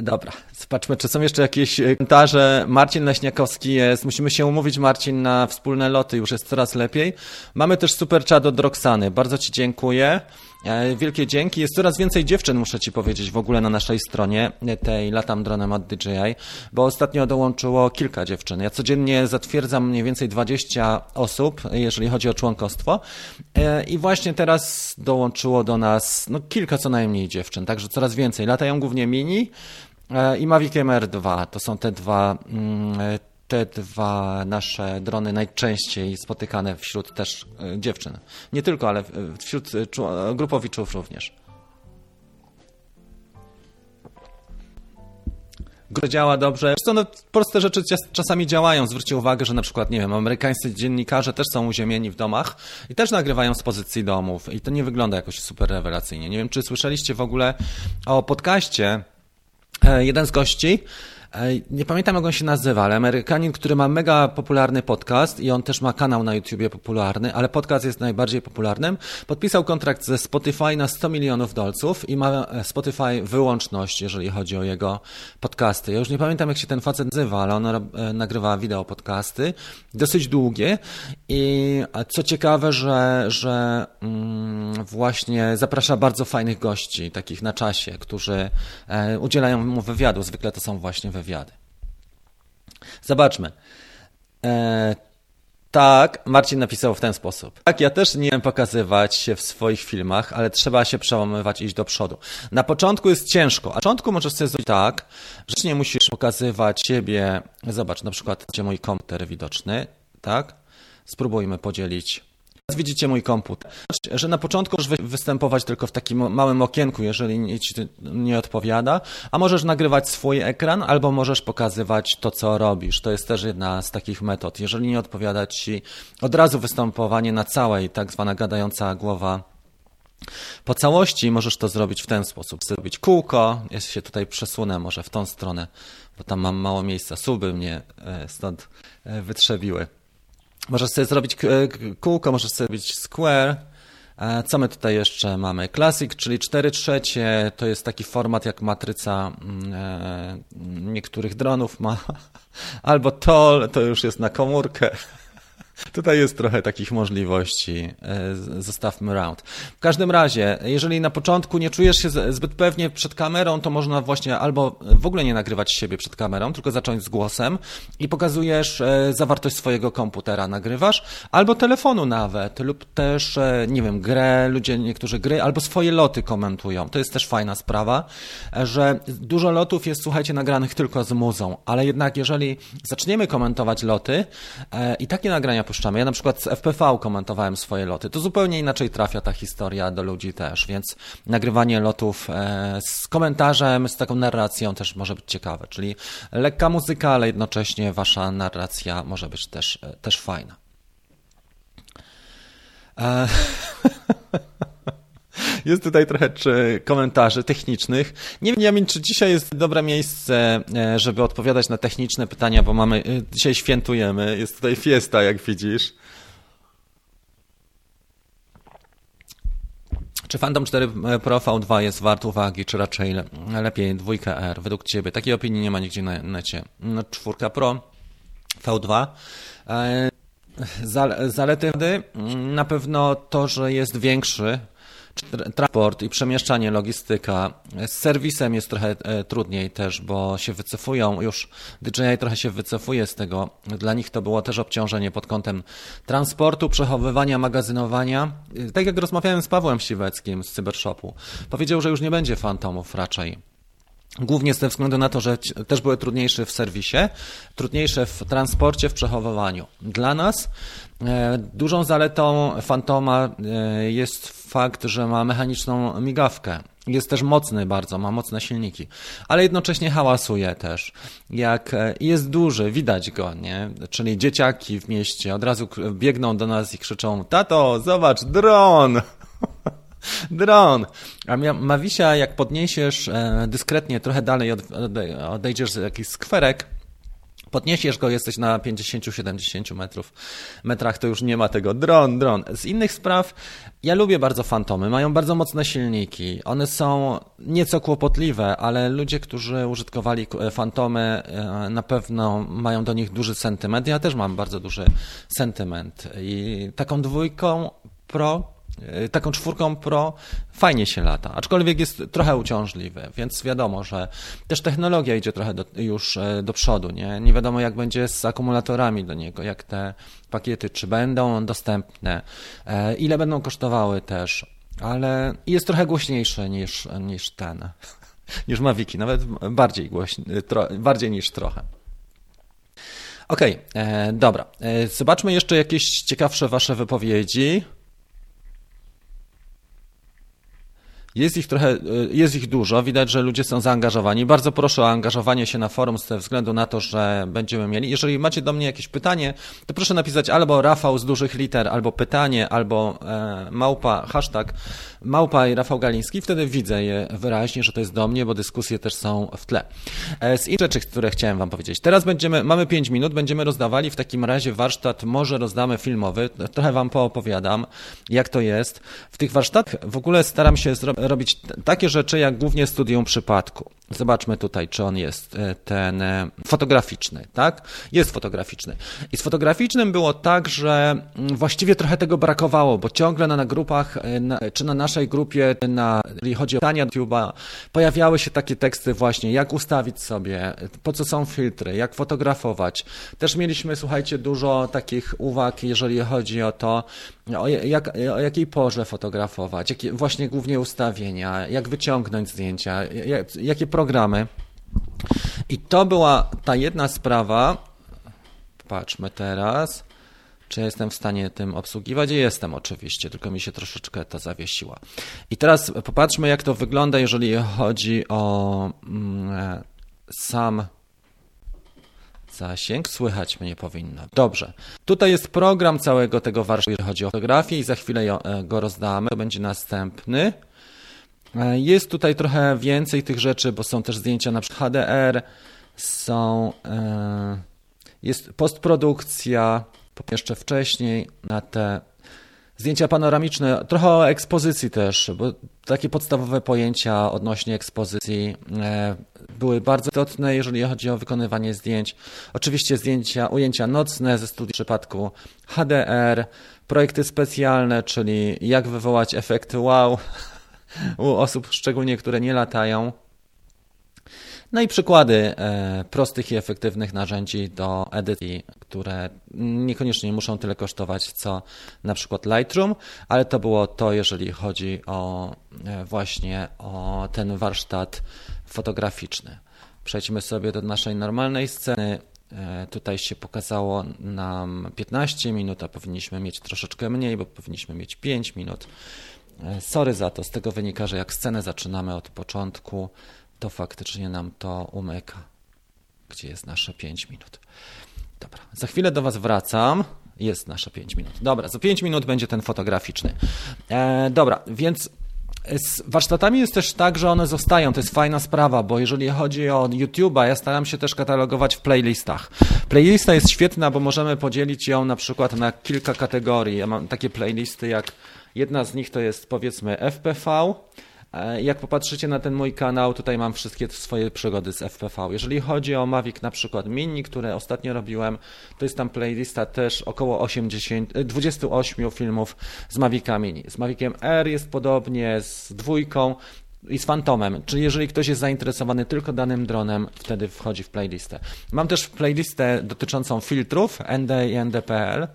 Dobra, zobaczmy, czy są jeszcze jakieś e, komentarze. Marcin Leśniakowski jest. Musimy się umówić, Marcin, na wspólne loty, już jest coraz lepiej. Mamy też super chat od Roxany. Bardzo Ci dziękuję. E, wielkie dzięki. Jest coraz więcej dziewczyn, muszę Ci powiedzieć, w ogóle na naszej stronie, e, tej Latam Dronem od DJI, bo ostatnio dołączyło kilka dziewczyn. Ja codziennie zatwierdzam mniej więcej 20 osób, jeżeli chodzi o członkostwo i właśnie teraz dołączyło do nas no, kilka co najmniej dziewczyn, także coraz więcej. Latają głównie mini, E, i Mavic MR2. To są te dwa, mm, te dwa nasze drony najczęściej spotykane wśród też e, dziewczyn. Nie tylko, ale wśród grupowiczów również. Gry działa dobrze. Co, no, proste rzeczy czasami działają. Zwróćcie uwagę, że na przykład, nie wiem, amerykańscy dziennikarze też są uziemieni w domach i też nagrywają z pozycji domów i to nie wygląda jakoś super rewelacyjnie. Nie wiem, czy słyszeliście w ogóle o podcaście E, jeden z gości, e, nie pamiętam jak on się nazywa, ale Amerykanin, który ma mega popularny podcast i on też ma kanał na YouTubie popularny, ale podcast jest najbardziej popularnym, podpisał kontrakt ze Spotify na 100 milionów dolców i ma e, Spotify wyłączność, jeżeli chodzi o jego podcasty. Ja już nie pamiętam jak się ten facet nazywa, ale on nagrywa wideo podcasty, dosyć długie i co ciekawe, że, że mm, właśnie zaprasza bardzo fajnych gości, takich na czasie, którzy udzielają mu wywiadu. Zwykle to są właśnie wywiady. Zobaczmy. E, tak, Marcin napisał w ten sposób. Tak, ja też nie wiem pokazywać się w swoich filmach, ale trzeba się przełamywać i iść do przodu. Na początku jest ciężko. Na początku możesz sobie zrobić tak, że nie musisz pokazywać siebie. Zobacz, na przykład, gdzie mój komputer widoczny, tak? Spróbujmy podzielić Widzicie mój komputer, że na początku możesz występować tylko w takim małym okienku, jeżeli ci nie odpowiada, a możesz nagrywać swój ekran albo możesz pokazywać to, co robisz. To jest też jedna z takich metod. Jeżeli nie odpowiada ci od razu występowanie na całej, tak zwana gadająca głowa po całości możesz to zrobić w ten sposób. Zrobić kółko, ja się tutaj przesunę może w tą stronę, bo tam mam mało miejsca. Suby mnie e, stąd e, wytrzebiły. Możesz sobie zrobić kółko, możesz sobie zrobić square. E, co my tutaj jeszcze mamy? Classic, czyli 4 trzecie, to jest taki format jak matryca mm, e, niektórych dronów ma. Albo TOL, to już jest na komórkę. Tutaj jest trochę takich możliwości. E, zostawmy round. W każdym razie, jeżeli na początku nie czujesz się zbyt pewnie przed kamerą, to można właśnie albo w ogóle nie nagrywać siebie przed kamerą, tylko zacząć z głosem i pokazujesz e, zawartość swojego komputera, nagrywasz, albo telefonu nawet, lub też, e, nie wiem, grę, ludzie niektórzy gry, albo swoje loty komentują. To jest też fajna sprawa, że dużo lotów jest, słuchajcie, nagranych tylko z muzą, ale jednak jeżeli zaczniemy komentować loty i takie nagrania puszczamy. Ja na przykład z FPV komentowałem swoje loty. To zupełnie inaczej trafia ta historia do ludzi też, więc nagrywanie lotów e, z komentarzem, z taką narracją też może być ciekawe. Czyli lekka muzyka, ale jednocześnie wasza narracja może być też, e, też fajna. E, jest tutaj trochę komentarzy technicznych. Nie wiem, czy dzisiaj jest dobre miejsce, żeby odpowiadać na techniczne pytania, bo mamy, dzisiaj świętujemy, jest tutaj fiesta, jak widzisz. Czy Phantom 4 Pro V2 jest wart uwagi, czy raczej lepiej 2R według Ciebie? Takiej opinii nie ma nigdzie na necie. No, 4 Pro V2 e, Zalety na pewno to, że jest większy, transport i przemieszczanie, logistyka. Z serwisem jest trochę e, trudniej też, bo się wycofują już, DJI trochę się wycofuje z tego. Dla nich to było też obciążenie pod kątem transportu, przechowywania, magazynowania. E, tak jak rozmawiałem z Pawłem Siweckim z Cybershopu, powiedział, że już nie będzie fantomów raczej. Głównie ze względu na to, że też były trudniejsze w serwisie, trudniejsze w transporcie, w przechowywaniu. Dla nas dużą zaletą Fantoma e, jest fakt, że ma mechaniczną migawkę. Jest też mocny bardzo, ma mocne silniki, ale jednocześnie hałasuje też. Jak e, jest duży, widać go, nie? Czyli dzieciaki w mieście od razu biegną do nas i krzyczą: Tato, zobacz, dron! Dron. A Mawisia, jak podniesiesz e, dyskretnie trochę dalej, odejdziesz z jakichś skwerek, podniesiesz go, jesteś na 50-70 metrów, metrach, to już nie ma tego. Dron, dron. Z innych spraw, ja lubię bardzo fantomy, mają bardzo mocne silniki, one są nieco kłopotliwe, ale ludzie, którzy użytkowali e, fantomy e, na pewno mają do nich duży sentyment, ja też mam bardzo duży sentyment. I taką dwójką Pro taką czwórką Pro fajnie się lata, aczkolwiek jest trochę uciążliwy, więc wiadomo, że też technologia idzie trochę do, już e, do przodu, nie? Nie wiadomo jak będzie z akumulatorami do niego, jak te pakiety, czy będą dostępne, e, ile będą kosztowały też, ale jest trochę głośniejszy niż, niż ten, niż Maviki, nawet bardziej głośny, tro, bardziej niż trochę. Okej, okay, dobra. Zobaczmy jeszcze jakieś ciekawsze Wasze wypowiedzi. Jest ich trochę, e, jest ich dużo, widać, że ludzie są zaangażowani. Bardzo proszę o angażowanie się na forum ze względu na to, że będziemy mieli. Jeżeli macie do mnie jakieś pytanie, to proszę napisać albo Rafał z dużych liter, albo pytanie, albo e, małpa, hashtag małpa i Rafał Galiński. Wtedy widzę je wyraźnie, że to jest do mnie, bo dyskusje też są w tle. E, z innych rzeczy, które chciałem Wam powiedzieć. Teraz będziemy, mamy 5 minut, będziemy rozdawali w takim razie warsztat, może rozdamy filmowy. Trochę Wam poopowiadam, jak to jest. W tych warsztatach w ogóle staram się zrobić robić takie rzeczy jak głównie studium przypadku. Zobaczmy tutaj, czy on jest e, ten e, fotograficzny, tak? Jest fotograficzny. I z fotograficznym było tak, że mm, właściwie trochę tego brakowało, bo ciągle na, na grupach, e, na, czy na naszej grupie, na, jeżeli chodzi o pytania YouTube'a, pojawiały się takie teksty właśnie, jak ustawić sobie, po co są filtry, jak fotografować. Też mieliśmy, słuchajcie, dużo takich uwag, jeżeli chodzi o to, o, jak, o jakiej porze fotografować, właśnie głównie ustawienia, jak wyciągnąć zdjęcia, jak, jakie programy. I to była ta jedna sprawa. Patrzmy teraz. Czy jestem w stanie tym obsługiwać? Jestem oczywiście, tylko mi się troszeczkę to zawiesiła. I teraz popatrzmy, jak to wygląda, jeżeli chodzi o mm, sam zasięg. Słychać mnie powinno. Dobrze. Tutaj jest program całego tego warsztatu, jeżeli chodzi o fotografię i za chwilę e, go rozdamy. To będzie następny. E, jest tutaj trochę więcej tych rzeczy, bo są też zdjęcia na przykład HDR, są, e, jest postprodukcja, jeszcze wcześniej na te Zdjęcia panoramiczne, trochę o ekspozycji też, bo takie podstawowe pojęcia odnośnie ekspozycji e, były bardzo istotne, jeżeli chodzi o wykonywanie zdjęć. Oczywiście zdjęcia, ujęcia nocne ze studii w przypadku HDR, projekty specjalne, czyli jak wywołać efekty wow u osób szczególnie, które nie latają. No i przykłady e, prostych i efektywnych narzędzi do edycji, które niekoniecznie muszą tyle kosztować co na przykład Lightroom, ale to było to, jeżeli chodzi o e, właśnie o ten warsztat fotograficzny. Przejdźmy sobie do naszej normalnej sceny. E, tutaj się pokazało nam 15 minut, a powinniśmy mieć troszeczkę mniej, bo powinniśmy mieć 5 minut. Sorry za to, z tego wynika, że jak scenę zaczynamy od początku, to faktycznie nam to umyka. Gdzie jest nasze 5 minut? Dobra, za chwilę do Was wracam. Jest nasze 5 minut. Dobra, za 5 minut będzie ten fotograficzny. E, dobra, więc z warsztatami jest też tak, że one zostają. To jest fajna sprawa, bo jeżeli chodzi o YouTube'a, ja staram się też katalogować w playlistach. Playlista jest świetna, bo możemy podzielić ją na przykład na kilka kategorii. Ja mam takie playlisty, jak jedna z nich to jest powiedzmy FPV, E, jak popatrzycie na ten mój kanał, tutaj mam wszystkie swoje przygody z FPV. Jeżeli chodzi o Mavic na przykład Mini, które ostatnio robiłem, to jest tam playlista też około 80, 28 e, filmów z Mavic'a Mini. Z Maviciem R jest podobnie, z dwójką, i z Phantomem, czyli jeżeli ktoś jest zainteresowany tylko danym dronem, wtedy wchodzi w playlistę. Mam też playlistę dotyczącą filtrów ND i NDPL,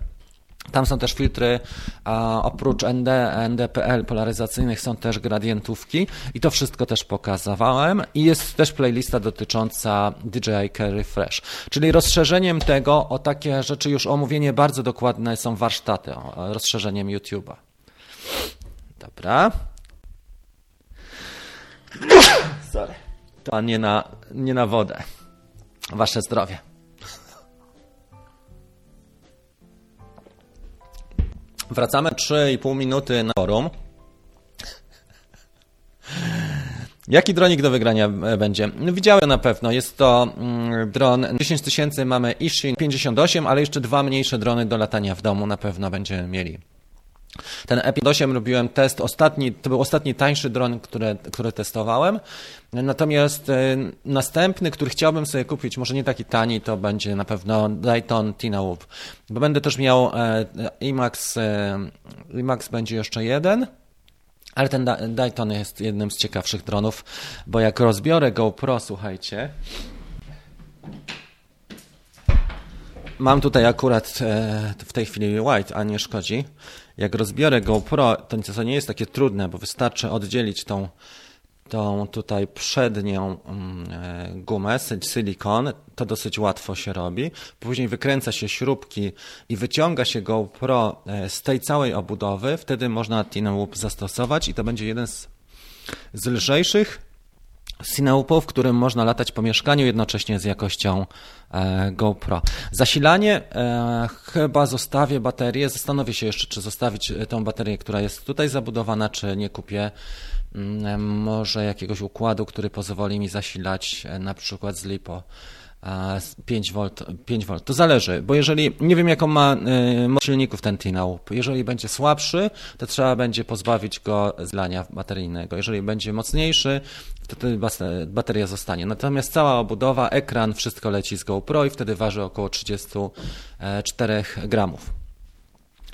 tam są też filtry, a oprócz ND, NDPL polaryzacyjnych są też gradientówki i to wszystko też pokazywałem i jest też playlista dotycząca DJI Carry Fresh, czyli rozszerzeniem tego o takie rzeczy już omówienie bardzo dokładne są warsztaty, rozszerzeniem YouTube'a. Dobra. Sorry. To nie na, nie na wodę. Wasze zdrowie. Wracamy 3,5 minuty na forum. Jaki dronik do wygrania e, będzie? No, widziałem na pewno. Jest to mm, dron 10 tysięcy, mamy Ishin 58, ale jeszcze dwa mniejsze drony do latania w domu na pewno będziemy mieli. Ten E58 robiłem test ostatni, to był ostatni tańszy dron, który, który testowałem. Natomiast e, następny, który chciałbym sobie kupić, może nie taki tani, to będzie na pewno Dayton Tina Whoop. Bo będę też miał e, IMAX, e, IMAX będzie jeszcze jeden. Ale ten Dayton jest jednym z ciekawszych dronów, bo jak rozbiorę GoPro, słuchajcie, Mam tutaj akurat w tej chwili white, a nie szkodzi. Jak rozbiorę GoPro, to to nie jest takie trudne, bo wystarczy oddzielić tą, tą tutaj przednią mm, e, gumę, silikon, to dosyć łatwo się robi. Później wykręca się śrubki i wyciąga się GoPro e, z tej całej obudowy, wtedy można Teen zastosować i to będzie jeden z, z lżejszych Cineupo, w którym można latać po mieszkaniu jednocześnie z jakością e, GoPro. Zasilanie e, chyba zostawię baterię. Zastanowię się jeszcze, czy zostawić e, tą baterię, która jest tutaj zabudowana, czy nie kupię mm, może jakiegoś układu, który pozwoli mi zasilać na przykład z LiPo 5 V, 5 V. To zależy, bo jeżeli nie wiem jaką ma moc silników ten Tinaup, jeżeli będzie słabszy, to trzeba będzie pozbawić go zlania bateryjnego. Jeżeli będzie mocniejszy, to wtedy bateria zostanie. Natomiast cała obudowa, ekran, wszystko leci z GoPro i wtedy waży około 34 gramów.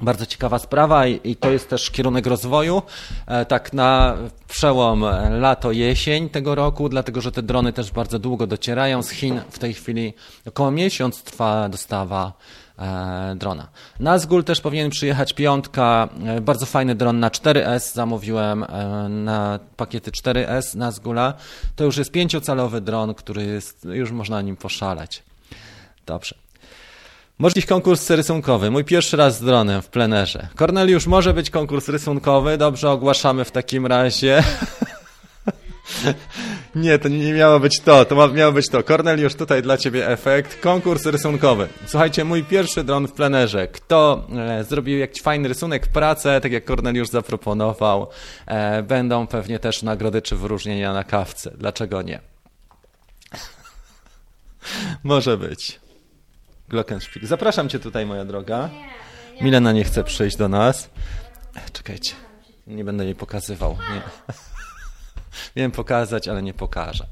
Bardzo ciekawa sprawa i, to jest też kierunek rozwoju, e, tak na przełom lato-jesień tego roku, dlatego że te drony też bardzo długo docierają z Chin. W tej chwili około miesiąc trwa dostawa e, drona. Nazgul też powinien przyjechać piątka, e, bardzo fajny dron na 4S, zamówiłem na pakiety 4S Nazgula. To już jest pięciocalowy dron, który jest, już można nim poszaleć. Dobrze. Może konkurs rysunkowy. Mój pierwszy raz z dronem w plenerze. Korneliusz, może być konkurs rysunkowy. Dobrze, ogłaszamy w takim razie. nie, to nie, miało być to. To miało być to. Korneliusz, tutaj dla Ciebie efekt. Konkurs rysunkowy. Słuchajcie, mój pierwszy dron w plenerze. Kto e, zrobił jakiś fajny rysunek, pracę, tak jak Korneliusz zaproponował, e, będą pewnie też nagrody czy wyróżnienia na kawce. Dlaczego nie? może być. Glockenspiel. Zapraszam cię tutaj, moja droga. Milena nie chce przyjść do nas. Czekajcie, nie będę jej pokazywał. Nie. Pokazać, ale nie pokażę.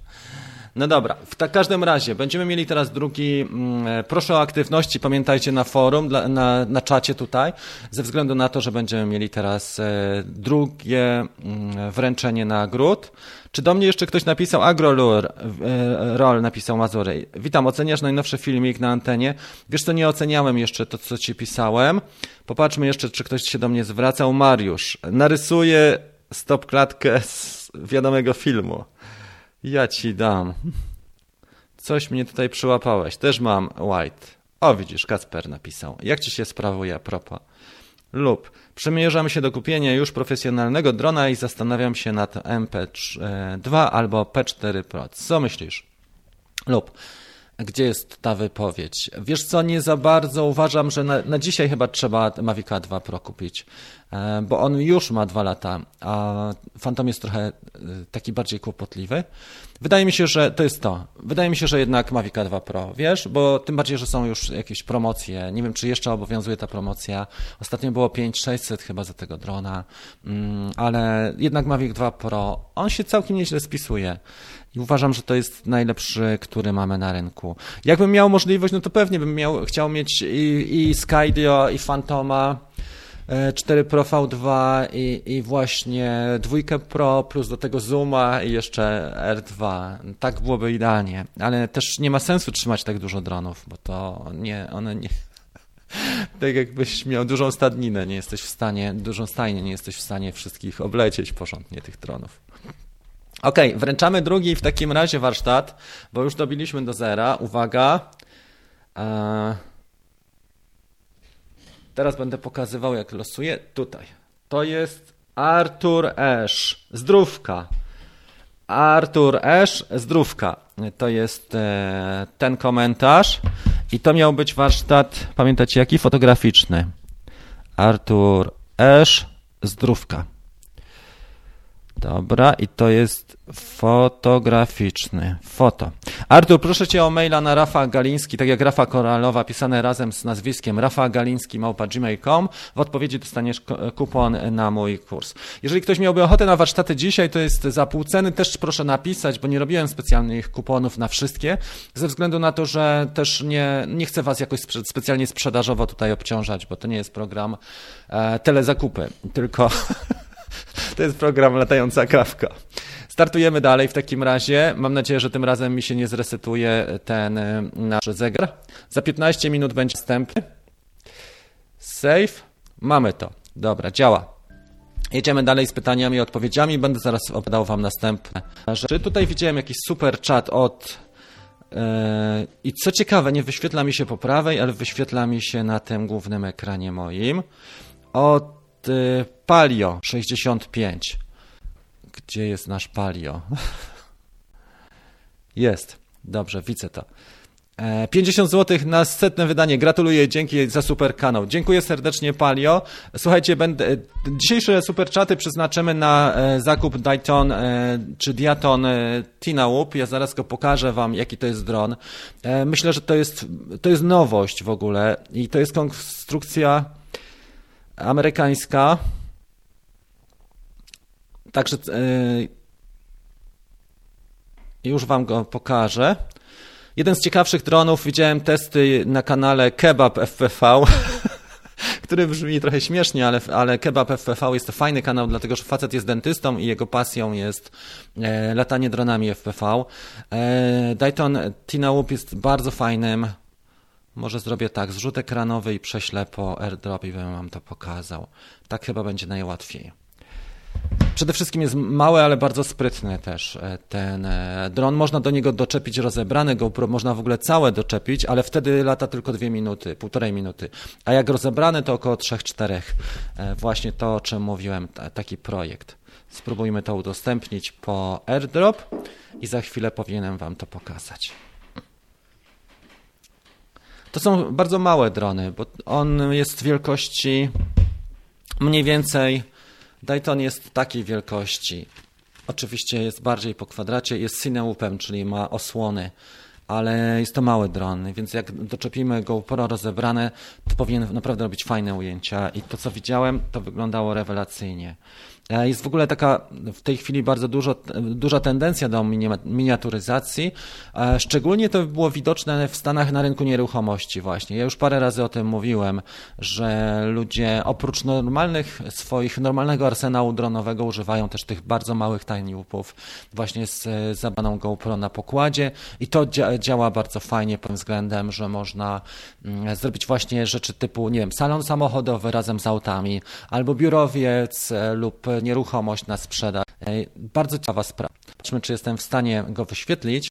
No dobra, w każdym razie będziemy mieli teraz drugi. Mm, e, proszę o aktywności, pamiętajcie na forum, na, na czacie tutaj, ze względu na to, że będziemy mieli teraz e, drugie mm, wręczenie nagród. Czy do mnie jeszcze ktoś napisał? Agrolur, e, Roll napisał Mazury. Witam, oceniasz najnowszy filmik na antenie? Wiesz co, nie oceniałem jeszcze to, co ci pisałem. Popatrzmy jeszcze, czy ktoś się do mnie zwracał. Mariusz, narysuję stop klatkę z wiadomego filmu. Ja ci dam. Coś mnie tutaj przyłapałeś. Też mam white. O, widzisz, Kacper napisał. Jak ci się sprawuje propos? Lub przymierzam się do kupienia już profesjonalnego drona i zastanawiam się nad MP2 albo P4 Pro. Co myślisz? Lub gdzie jest ta wypowiedź? Wiesz co, nie za bardzo uważam, że na, na dzisiaj chyba trzeba Mavica 2 Pro kupić, e, bo on już ma dwa lata, a Phantom jest trochę e, taki bardziej kłopotliwy. Wydaje mi się, że to jest to. Wydaje mi się, że jednak Mavica 2 Pro, wiesz, bo tym bardziej, że są już jakieś promocje. Nie wiem, czy jeszcze obowiązuje ta promocja. Ostatnio było 5600 chyba za tego drona, mm, ale jednak Mavic 2 Pro, on się całkiem nieźle spisuje. I uważam, że to jest najlepszy, który mamy na rynku. Jakbym miał możliwość, no to pewnie bym miał, chciał mieć i, i Skydio, i Fantoma, 4 e, Pro V2 i, i właśnie dwójkę Pro plus do tego Zooma i jeszcze R2. Tak byłoby idealnie, ale też nie ma sensu trzymać tak dużo dronów, bo to nie, one nie... Tak jakbyś miał dużą stadninę, nie jesteś w stanie, dużą stajnię, nie jesteś w stanie wszystkich oblecieć porządnie tych dronów. Ok, wręczamy drugi w takim razie warsztat, bo już dobiliśmy do zera. Uwaga. E, teraz będę pokazywał, jak losuję. Tutaj. To jest Artur Esz. Zdrówka. Artur Esz, zdrówka. To jest e, ten komentarz. I to miał być warsztat, pamiętacie jaki? Fotograficzny. Artur Esz, zdrówka. Dobra, i to jest fotograficzny. Foto. Artur, proszę cię o maila na Rafa Galiński, tak jak Rafa Koralowa, pisane razem z nazwiskiem Rafa Galiński gmail.com. W odpowiedzi dostaniesz kupon na mój kurs. Jeżeli ktoś miałby ochotę na warsztaty dzisiaj, to jest za pół ceny. Też proszę napisać, bo nie robiłem specjalnych kuponów na wszystkie, ze względu na to, że też nie, nie chcę was jakoś specjalnie sprzedażowo tutaj obciążać, bo to nie jest program e, telezakupy, tylko To jest program Latająca Kawka. Startujemy dalej w takim razie. Mam nadzieję, że tym razem mi się nie zresetuje ten e, nasz zegar. Za 15 minut będzie wstępny. Save. Mamy to. Dobra, działa. Jedziemy dalej z pytaniami i odpowiedziami. Będę zaraz opowiadał Wam następne rzeczy. Tutaj widziałem jakiś super chat od. Yy, I co ciekawe, nie wyświetla mi się po prawej, ale wyświetla mi się na tym głównym ekranie moim. Od Y, Palio 65. Gdzie jest nasz Palio? Jest. Dobrze, widzę to. 50 e, zł na setne wydanie. Gratuluję, dzięki za super kanał. Dziękuję serdecznie, Palio. Słuchajcie, będę, e, dzisiejsze super czaty przeznaczymy na e, zakup Dayton czy Diaton Tina Whoop. Ja zaraz go pokażę Wam, jaki to jest dron. Myślę, że to jest, to jest nowość w ogóle i to jest konstrukcja amerykańska. Także yy, już Wam go pokażę. Jeden z ciekawszych dronów, widziałem testy na kanale Kebab FPV, który brzmi trochę śmiesznie, ale, ale Kebab FPV jest to fajny kanał, dlatego że facet jest dentystą i jego pasją jest e, latanie dronami FPV. E, Dayton Tina Whoop jest bardzo fajnym może zrobię tak, zrzut ekranowy i prześlę po airdrop i bym wam to pokazał. Tak chyba będzie najłatwiej. Przede wszystkim jest mały, ale bardzo sprytny też e, ten e, dron. Można do niego doczepić rozebrane GoPro, można w ogóle całe doczepić, ale wtedy lata tylko dwie minuty, półtorej minuty. A jak rozebrane to około 3-4. E, właśnie to, o czym mówiłem, taki projekt. Spróbujmy to udostępnić po airdrop i za chwilę powinienem wam to pokazać. To są bardzo małe drony, bo on jest wielkości mniej więcej. Dayton jest takiej wielkości. Oczywiście jest bardziej po kwadracie, jest cineupem, czyli ma osłony ale jest to mały dron, więc jak doczepimy GoPro rozebrane, to powinien naprawdę robić fajne ujęcia i to co widziałem, to wyglądało rewelacyjnie. E, jest w ogóle taka w tej chwili bardzo dużo, duża tendencja do miniaturyzacji. E, szczególnie to było widoczne w Stanach na rynku nieruchomości właśnie. Ja już parę razy o tym mówiłem, że ludzie oprócz normalnych swoich, normalnego arsenału dronowego używają też tych bardzo małych tiny łupów właśnie z zabaną GoPro na pokładzie i to działa bardzo fajnie pod względem, że można mm, zrobić właśnie rzeczy typu, nie wiem, salon samochodowy razem z autami albo biurowiec e, lub nieruchomość na sprzedaż. Bardzo ciekawa sprawa. Patrzmy, czy jestem w stanie go wyświetlić.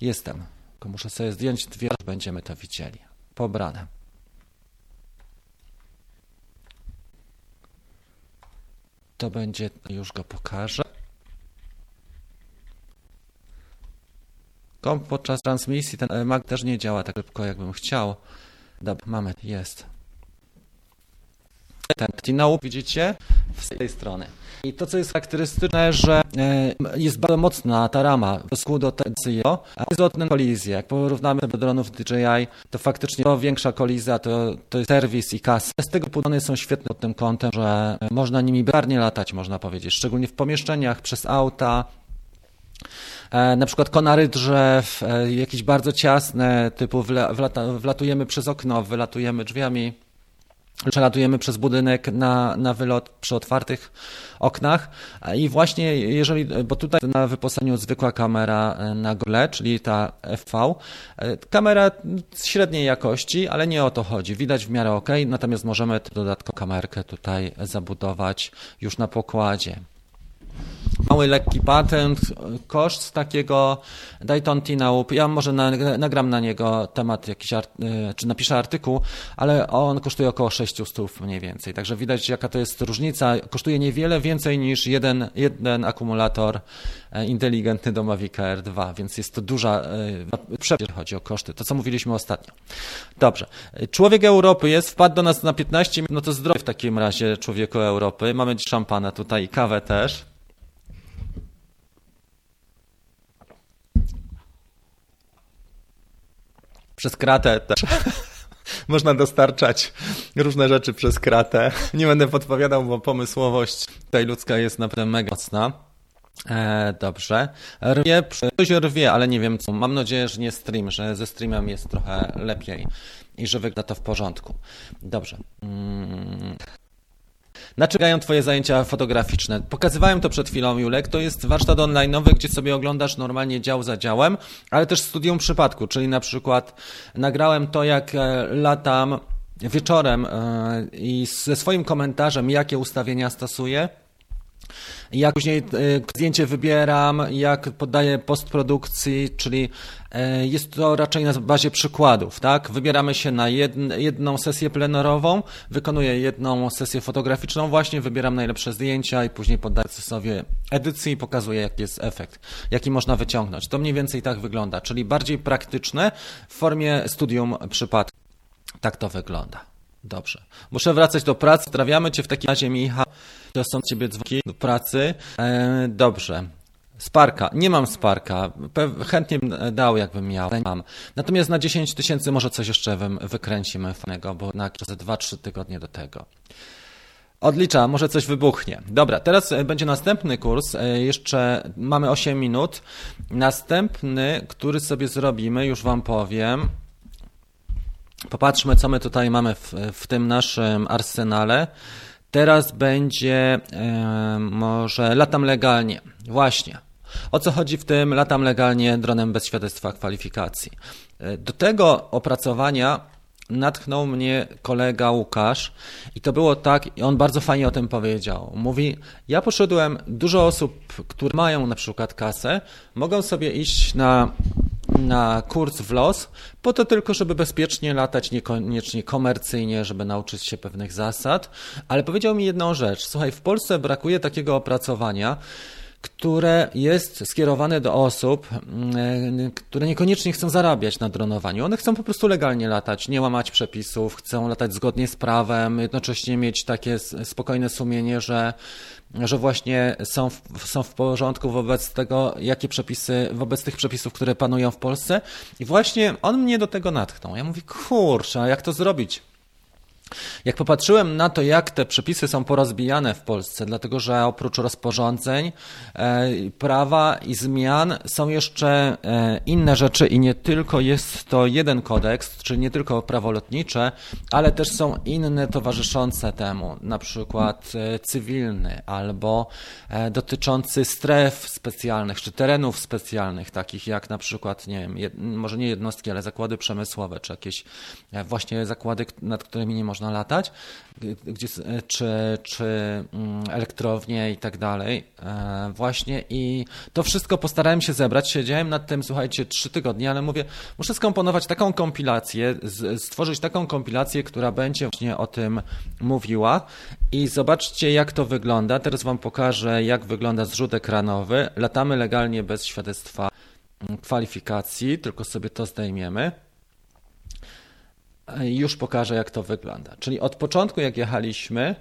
Jestem. Tylko muszę sobie zdjąć dwie, będziemy to widzieli. Pobrane. To będzie, już go pokażę. Komp podczas transmisji ten Mac też nie działa tak szybko, jakbym chciał. Dobra, mamy, jest ten Tinau, widzicie, z tej strony. I to, co jest charakterystyczne, że e, jest bardzo mocna ta rama w stosunku do tego, a jest odne kolizje. Jak porównamy do dronów DJI, to faktycznie to większa kolizja to, to jest serwis i kasa. Z tego drony są świetne pod tym kątem, że można nimi barnie latać, można powiedzieć, szczególnie w pomieszczeniach, przez auta, e, na przykład konary drzew, e, jakieś bardzo ciasne, typu wlatujemy przez okno, wylatujemy drzwiami przelatujemy przez budynek na, na wylot przy otwartych oknach. I właśnie jeżeli, bo tutaj na wyposażeniu zwykła kamera na gole, czyli ta FV, kamera średniej jakości, ale nie o to chodzi, widać w miarę ok, natomiast możemy dodatkową kamerkę tutaj zabudować już na pokładzie mały, lekki patent, koszt takiego Dayton Tinaup. Ja może nagram na niego temat jakiś, y, czy napiszę artykuł, ale on kosztuje około 600 mniej więcej. Także widać jaka to jest różnica. Kosztuje niewiele więcej niż jeden, jeden akumulator e, inteligentny do Mavic Air 2, więc jest to duża e, chodzi o koszty. To, co mówiliśmy ostatnio. Dobrze. Człowiek Europy jest, wpadł do nas na 15 minut, no to zdrowie w takim razie człowieku Europy. Mamy szampana tutaj i kawę też. Przez kratę też. Można dostarczać różne rzeczy przez kratę. Nie będę podpowiadał, bo pomysłowość tutaj ludzka jest naprawdę mega mocna. E, dobrze. Rwie, coś rwie, ale nie wiem co. Mam nadzieję, że nie stream, że ze streamem jest trochę lepiej i że wygląda to w porządku. Dobrze. Mm. Na czym gają Twoje zajęcia fotograficzne? Pokazywałem to przed chwilą, Julek. To jest warsztat online'owy, gdzie sobie oglądasz normalnie dział za działem, ale też studium przypadku, czyli na przykład nagrałem to, jak e, latam wieczorem e, i ze swoim komentarzem, jakie ustawienia stosuję jak później e, zdjęcie wybieram, jak poddaję postprodukcji, czyli e, jest to raczej na bazie przykładów, tak? Wybieramy się na jedną sesję plenerową, wykonuję jedną sesję fotograficzną właśnie, wybieram najlepsze zdjęcia i później poddaję procesowi edycji i pokazuję jaki jest efekt, jaki można wyciągnąć. To mniej więcej tak wygląda, czyli bardziej praktyczne w formie studium przypadku. Tak to wygląda. Dobrze. Muszę wracać do pracy. Pozdrawiamy Cię w takim razie, Michał. To są Ciebie dzwonki do pracy. E, dobrze. Sparka. Nie mam Sparka. Chętnie bym dał, jakbym miał. Mam. Natomiast na 10 tysięcy może coś jeszcze wykręcimy fajnego, bo na ze 2-3 tygodnie do tego. Odlicza, może coś wybuchnie. Dobra, teraz e, będzie następny kurs. E, jeszcze mamy 8 minut. Następny, który sobie zrobimy, już Wam powiem. Popatrzmy, co my tutaj mamy w, w tym naszym arsenale. Teraz będzie może latam legalnie. Właśnie. O co chodzi w tym latam legalnie dronem bez świadectwa kwalifikacji? E, do tego opracowania natchnął mnie kolega Łukasz i to było tak, i on bardzo fajnie o tym powiedział. Mówi, ja poszedłem, dużo osób, które mają na przykład kasę, mogą sobie iść na na kurs w los, po to tylko, żeby bezpiecznie latać, niekoniecznie komercyjnie, żeby nauczyć się pewnych zasad. Ale powiedział mi jedną rzecz. Słuchaj, w Polsce brakuje takiego opracowania, które jest skierowane do osób, mm, które niekoniecznie chcą zarabiać na dronowaniu. One chcą po prostu legalnie latać, nie łamać przepisów, chcą latać zgodnie z prawem, jednocześnie mieć takie spokojne sumienie, że, że właśnie są w, są w porządku wobec tego, jakie przepisy, wobec tych przepisów, które panują w Polsce. I właśnie on mnie do tego natchnął. Ja mówię, kurczę, jak to zrobić? Jak popatrzyłem na to, jak te przepisy są porozbijane w Polsce, dlatego że oprócz rozporządzeń, e, prawa i zmian są jeszcze e, inne rzeczy i nie tylko jest to jeden kodeks, czyli nie tylko prawo lotnicze, ale też są inne towarzyszące temu, na przykład e, cywilny albo dotyczący stref specjalnych czy terenów specjalnych, takich jak na przykład, nie wiem, może nie jednostki, ale zakłady przemysłowe, czy jakieś właśnie zakłady, nad którymi nie można można latać, gdzie, czy, czy mm, elektrownie i tak dalej. E, właśnie i to wszystko postarałem się zebrać. Siedziałem nad tym, słuchajcie, trzy tygodnie, ale mówię, muszę skomponować taką kompilację, stworzyć taką kompilację, która będzie właśnie o tym mówiła i zobaczcie, jak to wygląda. Teraz Wam pokażę, jak wygląda zrzut ekranowy. Latamy legalnie bez świadectwa mm, kwalifikacji, tylko sobie to zdejmiemy już pokażę, jak to wygląda. Czyli od początku, jak jechaliśmy,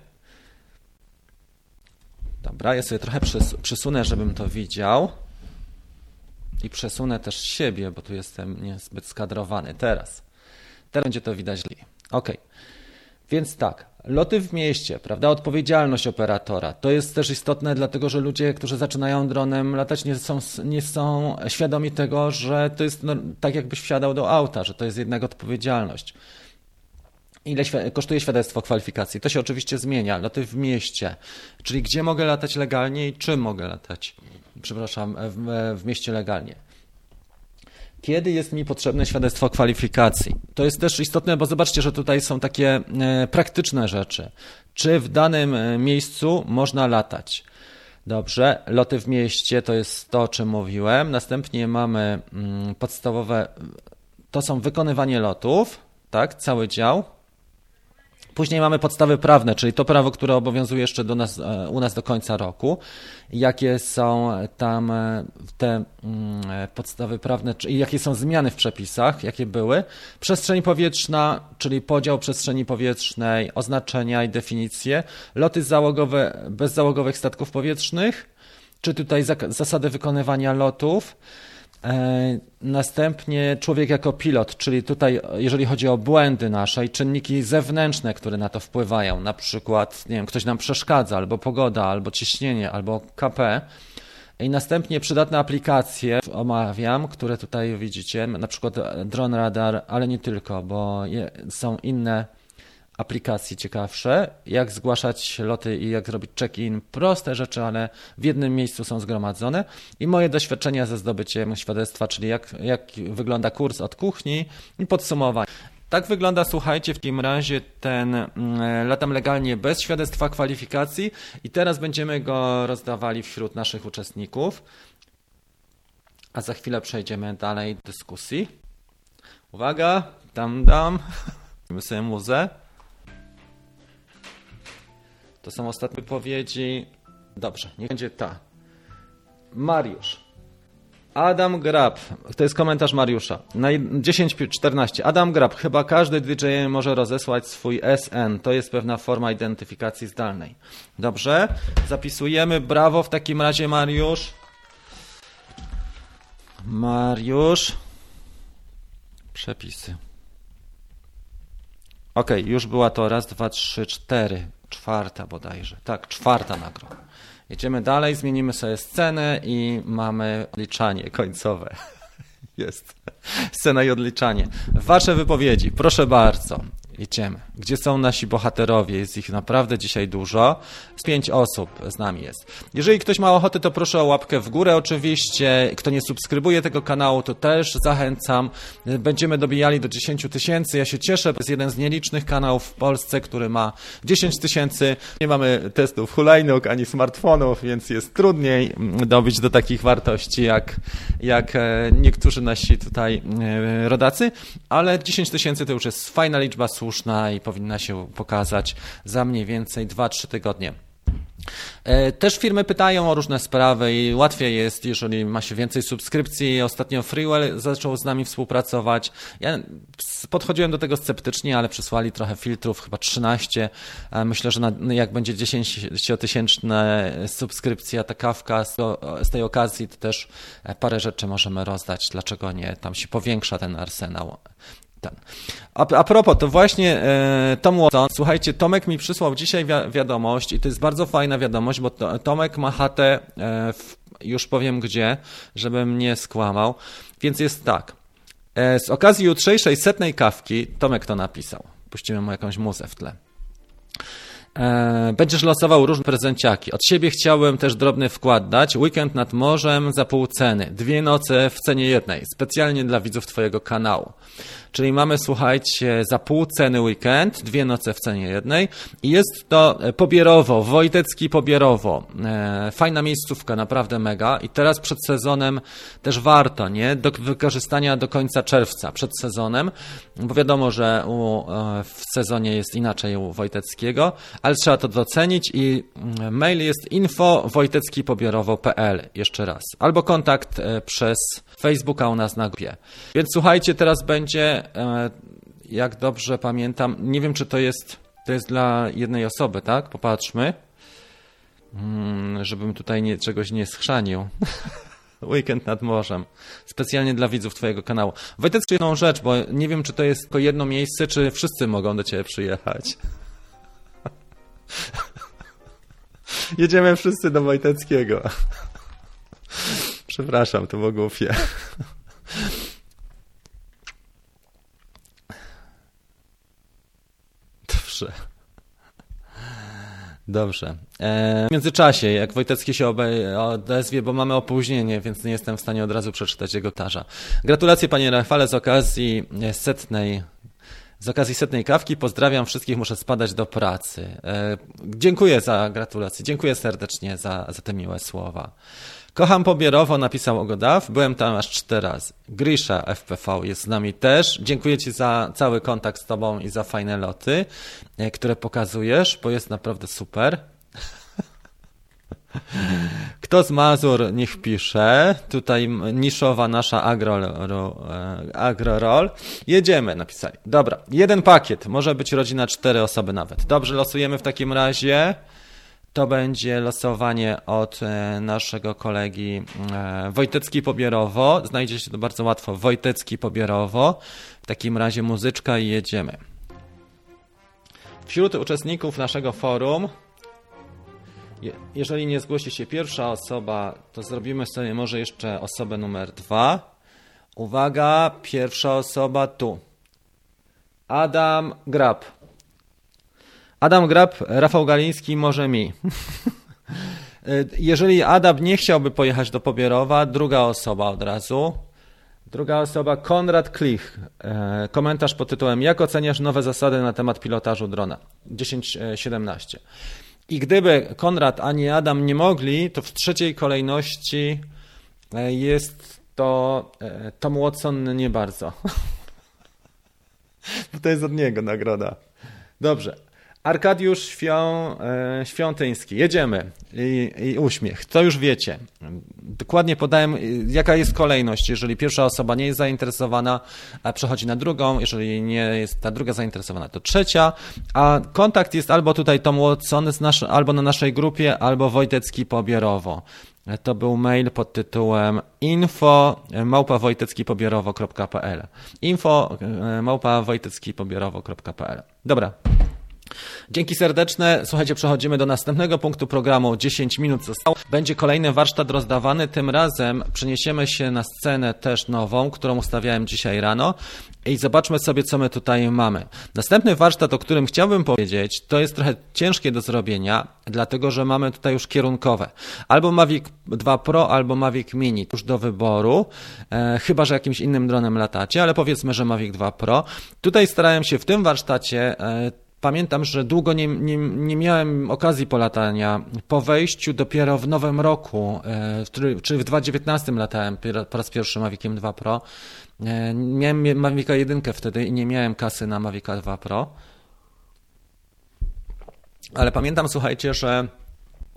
dobra, ja sobie trochę przesunę, żebym to widział i przesunę też siebie, bo tu jestem niezbyt skadrowany. Teraz. Teraz będzie to widać lepiej. Ok. Więc tak, loty w mieście, prawda, odpowiedzialność operatora. To jest też istotne, dlatego że ludzie, którzy zaczynają dronem latać, nie są, nie są świadomi tego, że to jest no, tak, jakbyś wsiadał do auta, że to jest jednak odpowiedzialność. Ile kosztuje świadectwo kwalifikacji? To się oczywiście zmienia. Loty w mieście, czyli gdzie mogę latać legalnie i czym mogę latać, przepraszam, w, w mieście legalnie. Kiedy jest mi potrzebne świadectwo kwalifikacji? To jest też istotne, bo zobaczcie, że tutaj są takie e, praktyczne rzeczy. Czy w danym e, miejscu można latać? Dobrze, loty w mieście to jest to, o czym mówiłem. Następnie mamy mm, podstawowe, to są wykonywanie lotów, tak, cały dział. Później mamy podstawy prawne, czyli to prawo, które obowiązuje jeszcze do nas, e, u nas do końca roku. Jakie są tam e, te mm, podstawy prawne, czyli jakie są zmiany w przepisach, jakie były. Przestrzeń powietrzna, czyli podział przestrzeni powietrznej, oznaczenia i definicje. Loty załogowe, bezzałogowych statków powietrznych, czy tutaj zasady wykonywania lotów E, następnie człowiek jako pilot, czyli tutaj, jeżeli chodzi o błędy nasze i czynniki zewnętrzne, które na to wpływają, na przykład, nie wiem, ktoś nam przeszkadza, albo pogoda, albo ciśnienie, albo KP. I następnie przydatne aplikacje omawiam, które tutaj widzicie, na przykład Drone Radar, ale nie tylko, bo są inne aplikacji ciekawsze, jak zgłaszać loty i jak zrobić check-in. Proste rzeczy, ale w jednym miejscu są zgromadzone. I moje doświadczenia ze zdobyciem świadectwa, czyli jak, jak wygląda kurs od kuchni i podsumowanie. Tak wygląda, słuchajcie, w takim razie ten mm, latam legalnie bez świadectwa kwalifikacji i teraz będziemy go rozdawali wśród naszych uczestników. A za chwilę przejdziemy dalej dyskusji. Uwaga, dam, dam. sobie muzę. To są ostatnie wypowiedzi. Dobrze, niech będzie ta. Mariusz. Adam Grab, to jest komentarz Mariusza. Na 10.14. Adam Grab, chyba każdy DJ może rozesłać swój SN. To jest pewna forma identyfikacji zdalnej. Dobrze, zapisujemy. Brawo w takim razie, Mariusz. Mariusz. Przepisy. Ok, już była to raz, dwa, trzy, cztery czwarta bodajże. Tak, czwarta nagroda. Jedziemy dalej, zmienimy sobie scenę i mamy odliczanie końcowe. Jest. Scena i odliczanie. Wasze wypowiedzi, proszę bardzo. Idziemy. Gdzie są nasi bohaterowie? Jest ich naprawdę dzisiaj dużo. Z pięć osób z nami jest. Jeżeli ktoś ma ochotę, to proszę o łapkę w górę oczywiście. Kto nie subskrybuje tego kanału, to też zachęcam. Będziemy dobijali do 10 tysięcy. Ja się cieszę, to jest jeden z nielicznych kanałów w Polsce, który ma 10 tysięcy. Nie mamy testów hulajnóg ani smartfonów, więc jest trudniej dobić do takich wartości jak, jak e, niektórzy nasi tutaj e, rodacy, ale 10 tysięcy to już jest fajna liczba, słuszna i powinna się pokazać za mniej więcej 2-3 tygodnie. E, też firmy pytają o różne sprawy i łatwiej jest, jeżeli ma się więcej subskrypcji. Ostatnio Freewell zaczął z nami współpracować. Ja podchodziłem do tego sceptycznie, ale przysłali trochę filtrów, chyba 13. E, myślę, że na, jak będzie 10-tysięczna subskrypcja, ta kawka z, z tej okazji, to też parę rzeczy możemy rozdać. Dlaczego nie? Tam się powiększa ten arsenał ten. A, a propos, to właśnie e, Tom Watson, słuchajcie, Tomek mi przysłał dzisiaj wi wiadomość i to jest bardzo fajna wiadomość, bo to, Tomek ma chatę, e, w, już powiem gdzie, żebym nie skłamał, więc jest tak. E, z okazji jutrzejszej setnej kawki, Tomek to napisał, puścimy mu jakąś muzę w tle. E, będziesz losował różne prezenciaki. Od siebie chciałem też drobny wkład dać. Weekend nad morzem za pół ceny. Dwie noce w cenie jednej. Specjalnie dla widzów Twojego kanału. Czyli mamy, słuchajcie, za pół ceny weekend, dwie noce w cenie jednej. I jest to Pobierowo, Wojtecki Pobierowo. E, fajna miejscówka, naprawdę mega. I teraz przed sezonem też warto, nie? Do wykorzystania do końca czerwca, przed sezonem, bo wiadomo, że u, e, w sezonie jest inaczej u Wojteckiego, ale trzeba to docenić i mm, mail jest info wojteckipobierowo.pl jeszcze raz. Albo kontakt e, przez Facebooka u nas na grupie. Więc słuchajcie, teraz będzie, e, jak dobrze pamiętam, nie wiem czy to jest, to jest dla jednej osoby, tak? Popatrzmy, hmm, żebym tutaj nie, czegoś nie schrzanił. Weekend nad morzem. Specjalnie dla widzów Twojego kanału. Wojtek, jedną rzecz, bo nie wiem, czy to jest tylko jedno miejsce, czy wszyscy mogą do Ciebie przyjechać. Jedziemy wszyscy do Wojteckiego. Przepraszam, to było głupie. Dobrze. Dobrze. E, w międzyczasie, jak Wojtecki się odezwie, bo mamy opóźnienie, więc nie jestem w stanie od razu przeczytać jego tarza. Gratulacje panie Rafale z okazji setnej z okazji setnej kawki pozdrawiam wszystkich, muszę spadać do pracy. E, dziękuję za gratulacje, dziękuję serdecznie za, za te miłe słowa. Kocham Pobierowo, napisał Ogodaw. Byłem tam aż cztery razy. Grisza FPV jest z nami też. Dziękuję Ci za cały kontakt z Tobą i za fajne loty, e, które pokazujesz, bo jest naprawdę super. Kto z Mazur niech pisze. Tutaj niszowa nasza agro, roll. Jedziemy, napisali. Dobra, jeden pakiet. Może być rodzina cztery osoby nawet. Dobrze, losujemy w takim razie. To będzie losowanie od e, naszego kolegi e, Wojtecki Pobierowo. Znajdzie się to bardzo łatwo. Wojtecki Pobierowo. W takim razie muzyczka i jedziemy. Wśród uczestników naszego forum, jeżeli nie zgłosi się pierwsza osoba, to zrobimy sobie może jeszcze osobę numer dwa. Uwaga, pierwsza osoba tu. Adam Grab. Adam Grab, Rafał Galiński, może mi. Jeżeli Adam nie chciałby pojechać do Pobierowa, druga osoba od razu. Druga osoba, Konrad Klich. E, komentarz pod tytułem Jak oceniasz nowe zasady na temat pilotażu drona? 10.17. I gdyby Konrad ani Adam nie mogli, to w trzeciej kolejności e, jest to e, Tom Watson nie bardzo. To jest od niego nagroda. Dobrze. Arkadiusz Świą, e, Świątyński. Jedziemy. I, I, uśmiech. To już wiecie. Dokładnie podałem, jaka jest kolejność. Jeżeli pierwsza osoba nie jest zainteresowana, przechodzi na drugą. Jeżeli nie jest ta druga zainteresowana, to trzecia. A kontakt jest albo tutaj Tom Watson, albo na naszej grupie, albo Wojtecki Pobierowo. To był mail pod tytułem info małpa wojteckipobierowo.pl info e, małpa wojteckipobierowo.pl Dobra, Dzięki serdeczne. Słuchajcie, przechodzimy do następnego punktu programu. 10 minut zostało. Będzie kolejny warsztat rozdawany. Tym razem przeniesiemy się na scenę też nową, którą ustawiałem dzisiaj rano. I zobaczmy sobie, co my tutaj mamy. Następny warsztat, o którym chciałbym powiedzieć, to jest trochę ciężkie do zrobienia, dlatego że mamy tutaj już kierunkowe. Albo Mavic 2 Pro, albo Mavic Mini już do wyboru, e, chyba że jakimś innym dronem latacie, ale powiedzmy, że Mavic 2 Pro. Tutaj starałem się w tym warsztacie e, Pamiętam, że długo nie, nie, nie miałem okazji polatania. Po wejściu dopiero w nowym roku, e, czy w 2019 latałem po raz pierwszy Maviciem 2 Pro. E, miałem Mavica 1 wtedy i nie miałem kasy na Mavica 2 Pro. Ale pamiętam, słuchajcie, że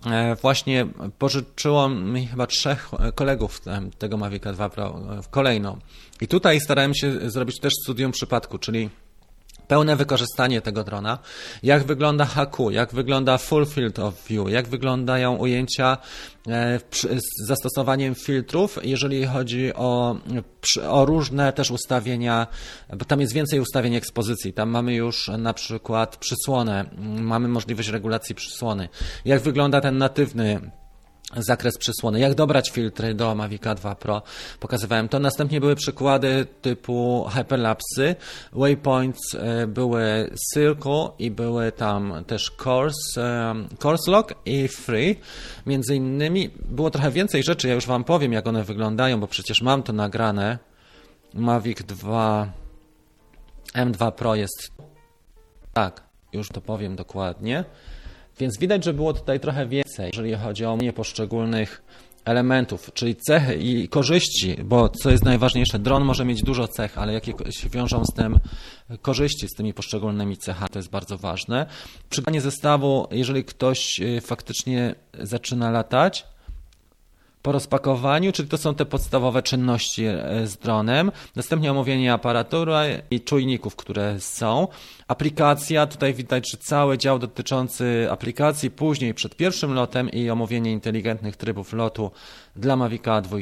e, właśnie pożyczyło mi chyba trzech kolegów tego Mavica 2 Pro kolejną. I tutaj starałem się zrobić też studium przypadku, czyli pełne wykorzystanie tego drona, jak wygląda HQ, jak wygląda full field of view, jak wyglądają ujęcia e, z zastosowaniem filtrów, jeżeli chodzi o, o różne też ustawienia, bo tam jest więcej ustawień ekspozycji. Tam mamy już na przykład przysłonę, mamy możliwość regulacji przysłony. Jak wygląda ten natywny zakres przysłony, jak dobrać filtry do Mavica 2 Pro. Pokazywałem to. Następnie były przykłady typu hyperlapsy, waypoints e, były Circle i były tam też course, e, course lock i free. Między innymi było trochę więcej rzeczy, ja już Wam powiem jak one wyglądają, bo przecież mam to nagrane. Mavic 2 M2 Pro jest tak, już to powiem dokładnie. Więc widać, że było tutaj trochę więcej, jeżeli chodzi o poszczególnych elementów, czyli cechy i korzyści, bo co jest najważniejsze, dron może mieć dużo cech, ale jakie się wiążą z tym korzyści, z tymi poszczególnymi cechami, to jest bardzo ważne. Przyganie zestawu, jeżeli ktoś y, faktycznie zaczyna latać, po rozpakowaniu, czyli to są te podstawowe czynności e, z dronem. Następnie omówienie aparatury i czujników, które są. Aplikacja, tutaj widać, że cały dział dotyczący aplikacji, później przed pierwszym lotem i omówienie inteligentnych trybów lotu dla Mavica 2.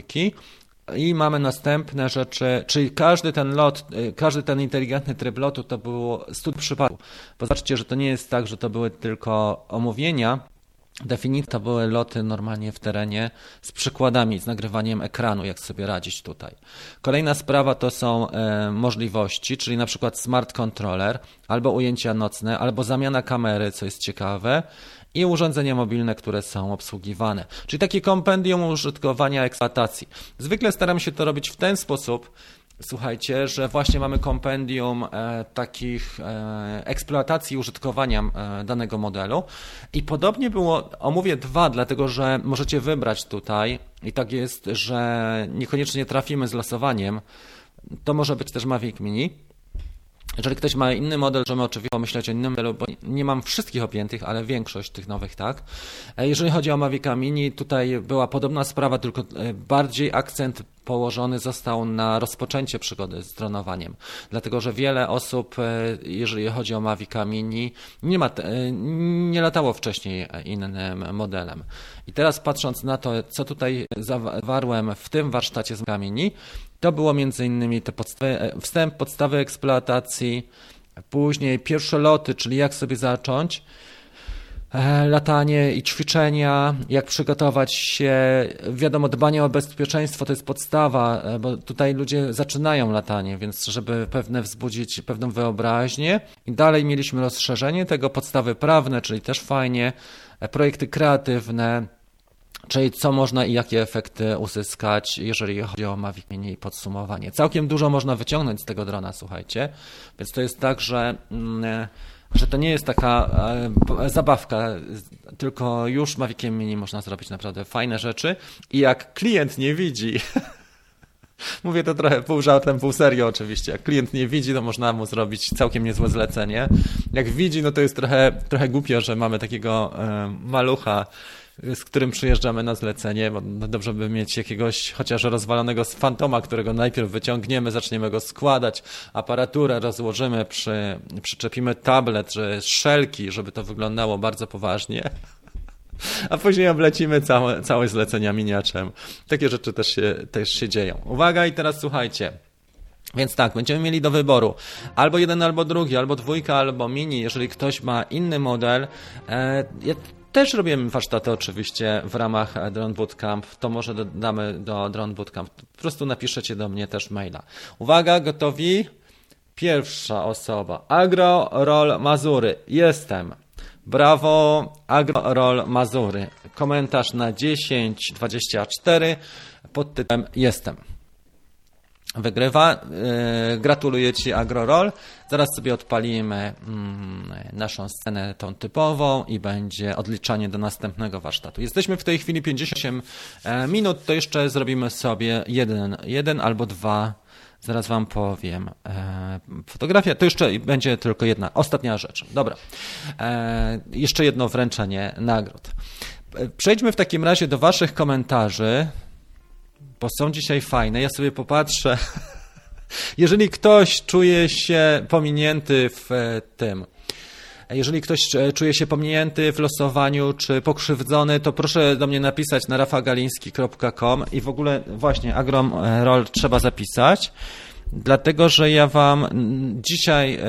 I mamy następne rzeczy, czyli każdy ten lot, e, każdy ten inteligentny tryb lotu to było stud przypadków. Zobaczcie, że to nie jest tak, że to były tylko omówienia, Definicja to były loty normalnie w terenie z przykładami, z nagrywaniem ekranu, jak sobie radzić tutaj. Kolejna sprawa to są e, możliwości, czyli na przykład smart controller, albo ujęcia nocne, albo zamiana kamery, co jest ciekawe, i urządzenia mobilne, które są obsługiwane. Czyli takie kompendium użytkowania eksploatacji. Zwykle staram się to robić w ten sposób, Słuchajcie, że właśnie mamy kompendium e, takich e, eksploatacji użytkowania e, danego modelu i podobnie było, omówię dwa, dlatego że możecie wybrać tutaj i tak jest, że niekoniecznie trafimy z losowaniem. To może być też Mavic Mini. Jeżeli ktoś ma inny model, możemy oczywiście pomyśleć o innym modelu, bo nie mam wszystkich objętych, ale większość tych nowych tak. E, jeżeli chodzi o Mavica Mini, tutaj była podobna sprawa, tylko e, bardziej akcent położony został na rozpoczęcie przygody z dronowaniem. Dlatego, że wiele osób, e, jeżeli chodzi o Mavica Mini, nie, ma, nie latało wcześniej innym modelem. I teraz patrząc na to, co tutaj zawarłem w tym warsztacie z Mini, to było innymi te podstawy, e, wstęp, podstawy eksploatacji, później pierwsze loty, czyli jak sobie zacząć, e, latanie i ćwiczenia, jak przygotować się. Wiadomo, dbanie o bezpieczeństwo to jest podstawa, e, bo tutaj ludzie zaczynają latanie, więc żeby pewne wzbudzić pewną wyobraźnię. I dalej mieliśmy rozszerzenie tego, podstawy prawne, czyli też fajnie, projekty kreatywne, Czyli co można i jakie efekty uzyskać, jeżeli chodzi o Mini i podsumowanie. Całkiem dużo można wyciągnąć z tego drona, słuchajcie. Więc to jest tak, że, mm, że to nie jest taka e, zabawka, tylko już Maviciem Mini można zrobić naprawdę fajne rzeczy. I jak klient nie widzi, Mówię to trochę pół żartem, pół serio oczywiście. Jak klient nie widzi, to można mu zrobić całkiem niezłe zlecenie. Jak widzi, no to jest trochę, trochę głupio, że mamy takiego e, malucha, z którym przyjeżdżamy na zlecenie, bo dobrze by mieć jakiegoś chociaż rozwalonego fantoma, którego najpierw wyciągniemy, zaczniemy go składać, aparaturę rozłożymy, przy, przyczepimy tablet, że szelki, żeby to wyglądało bardzo poważnie. A później oblecimy całe, całe zlecenia miniaczem. Takie rzeczy też się, też się dzieją. Uwaga i teraz słuchajcie. Więc tak, będziemy mieli do wyboru albo jeden, albo drugi, albo dwójka, albo mini. Jeżeli ktoś ma inny model, e, też robimy warsztaty oczywiście w ramach Drone Bootcamp, to może dodamy do Drone Bootcamp. Po prostu napiszecie do mnie też maila. Uwaga, gotowi? Pierwsza osoba. Agro Roll Mazury. Jestem. Brawo, Agro Roll Mazury. Komentarz na 1024 pod tytułem Jestem wygrywa. E, gratuluję Ci AgroRoll. Zaraz sobie odpalimy mm, naszą scenę tą typową i będzie odliczanie do następnego warsztatu. Jesteśmy w tej chwili 58 e, minut, to jeszcze zrobimy sobie jeden, jeden albo dwa Zaraz Wam powiem. E, fotografia to jeszcze będzie tylko jedna, ostatnia rzecz. Dobra. jeszcze jedno wręczenie nagród. Przejdźmy w takim razie do Waszych komentarzy, bo są dzisiaj fajne. Ja sobie popatrzę. Jeżeli ktoś czuje się pominięty w e, tym, jeżeli ktoś e, czuje się pominięty w losowaniu czy pokrzywdzony, to proszę do mnie napisać na rafagaliński.com i w ogóle właśnie Agrom Roll trzeba zapisać dlatego że ja Wam dzisiaj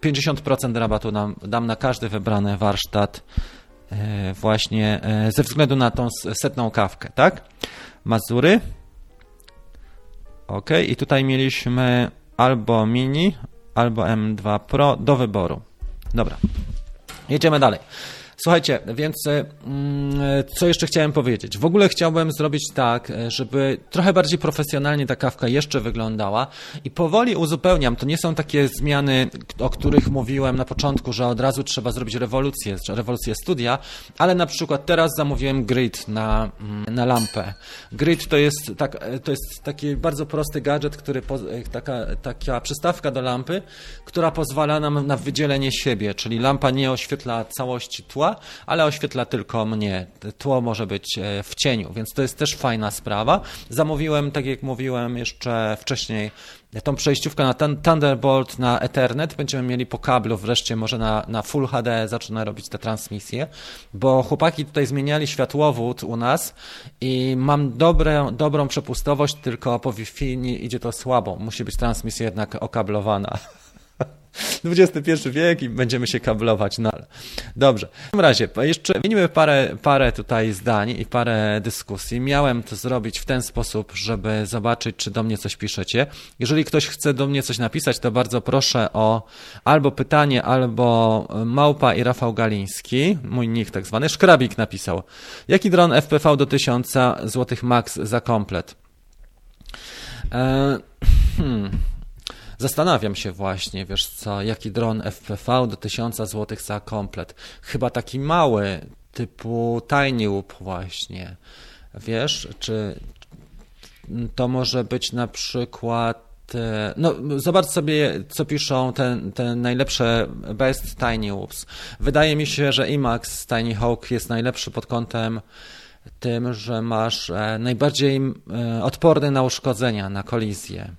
50% rabatu dam, na każdy wybrany warsztat E, właśnie e, ze względu na tą setną kawkę, tak? Mazury. Ok, i tutaj mieliśmy albo mini, albo M2 Pro do wyboru. Dobra, jedziemy dalej. Słuchajcie, więc e, mm, co jeszcze chciałem powiedzieć? W ogóle chciałbym zrobić tak, e, żeby trochę bardziej profesjonalnie ta kawka jeszcze wyglądała i powoli uzupełniam. To nie są takie zmiany, o których mówiłem na początku, że od razu trzeba zrobić rewolucję, rewolucję studia, ale na przykład teraz zamówiłem grid na, mm, na lampę. Grid to jest, tak, e, to jest taki bardzo prosty gadżet, który, taka, taka przystawka do lampy, która pozwala nam na wydzielenie siebie, czyli lampa nie oświetla całości tła, ale oświetla tylko mnie. Tło może być e, w cieniu, więc to jest też fajna sprawa. Zamówiłem, tak jak mówiłem jeszcze wcześniej, tą przejściówkę na Thunderbolt, na Ethernet. Będziemy mieli po kablu wreszcie może na, na Full HD zaczyna robić te transmisje, bo chłopaki tutaj zmieniali światłowód u nas i mam dobre, dobrą przepustowość, tylko po Wi-Fi idzie to słabo. Musi być transmisja jednak okablowana. XXI wiek i będziemy się kablować, no ale dobrze. W takim razie, jeszcze wymienimy parę, parę tutaj zdań i parę dyskusji. Miałem to zrobić w ten sposób, żeby zobaczyć, czy do mnie coś piszecie. Jeżeli ktoś chce do mnie coś napisać, to bardzo proszę o albo pytanie, albo Małpa i Rafał Galiński, mój nick tak zwany, Szkrabik napisał. Jaki dron FPV do 1000 zł max za komplet? Eee, hmm. Zastanawiam się właśnie, wiesz co, jaki dron FPV do 1000 zł za komplet. Chyba taki mały, typu Tiny Whoop właśnie. Wiesz, czy to może być na przykład e, no, zobacz sobie, co piszą te, te najlepsze best Tiny Whoops. Wydaje mi się, że IMAX Tiny Hawk jest najlepszy pod kątem tym, że masz e, najbardziej e, odporny na uszkodzenia, na kolizję.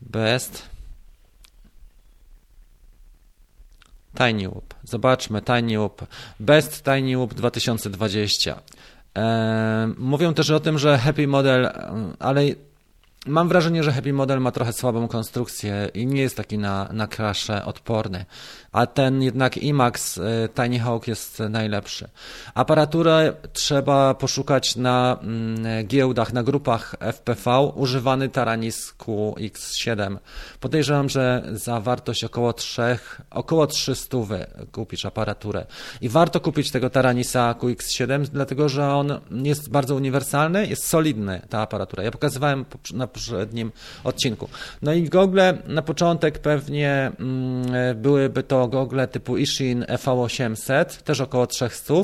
Best Tiny Whoop. Zobaczmy, Tiny Whoop. Best Tiny Whoop 2020. Eee, mówią też o tym, że Happy Model, ale Mam wrażenie, że Happy Model ma trochę słabą konstrukcję i nie jest taki na, na crasze odporny, a ten jednak IMAX y, Tiny Hawk jest najlepszy. Aparaturę trzeba poszukać na mm, giełdach, na grupach FPV, używany Taranis QX7. Podejrzewam, że za wartość około 3, około 300 kupisz aparaturę. I warto kupić tego Taranisa QX7, dlatego że on jest bardzo uniwersalny, jest solidny ta aparatura. Ja pokazywałem na poprzednim odcinku. No i gogle na początek pewnie mm, byłyby to gogle typu Ishin EV800, też około 300.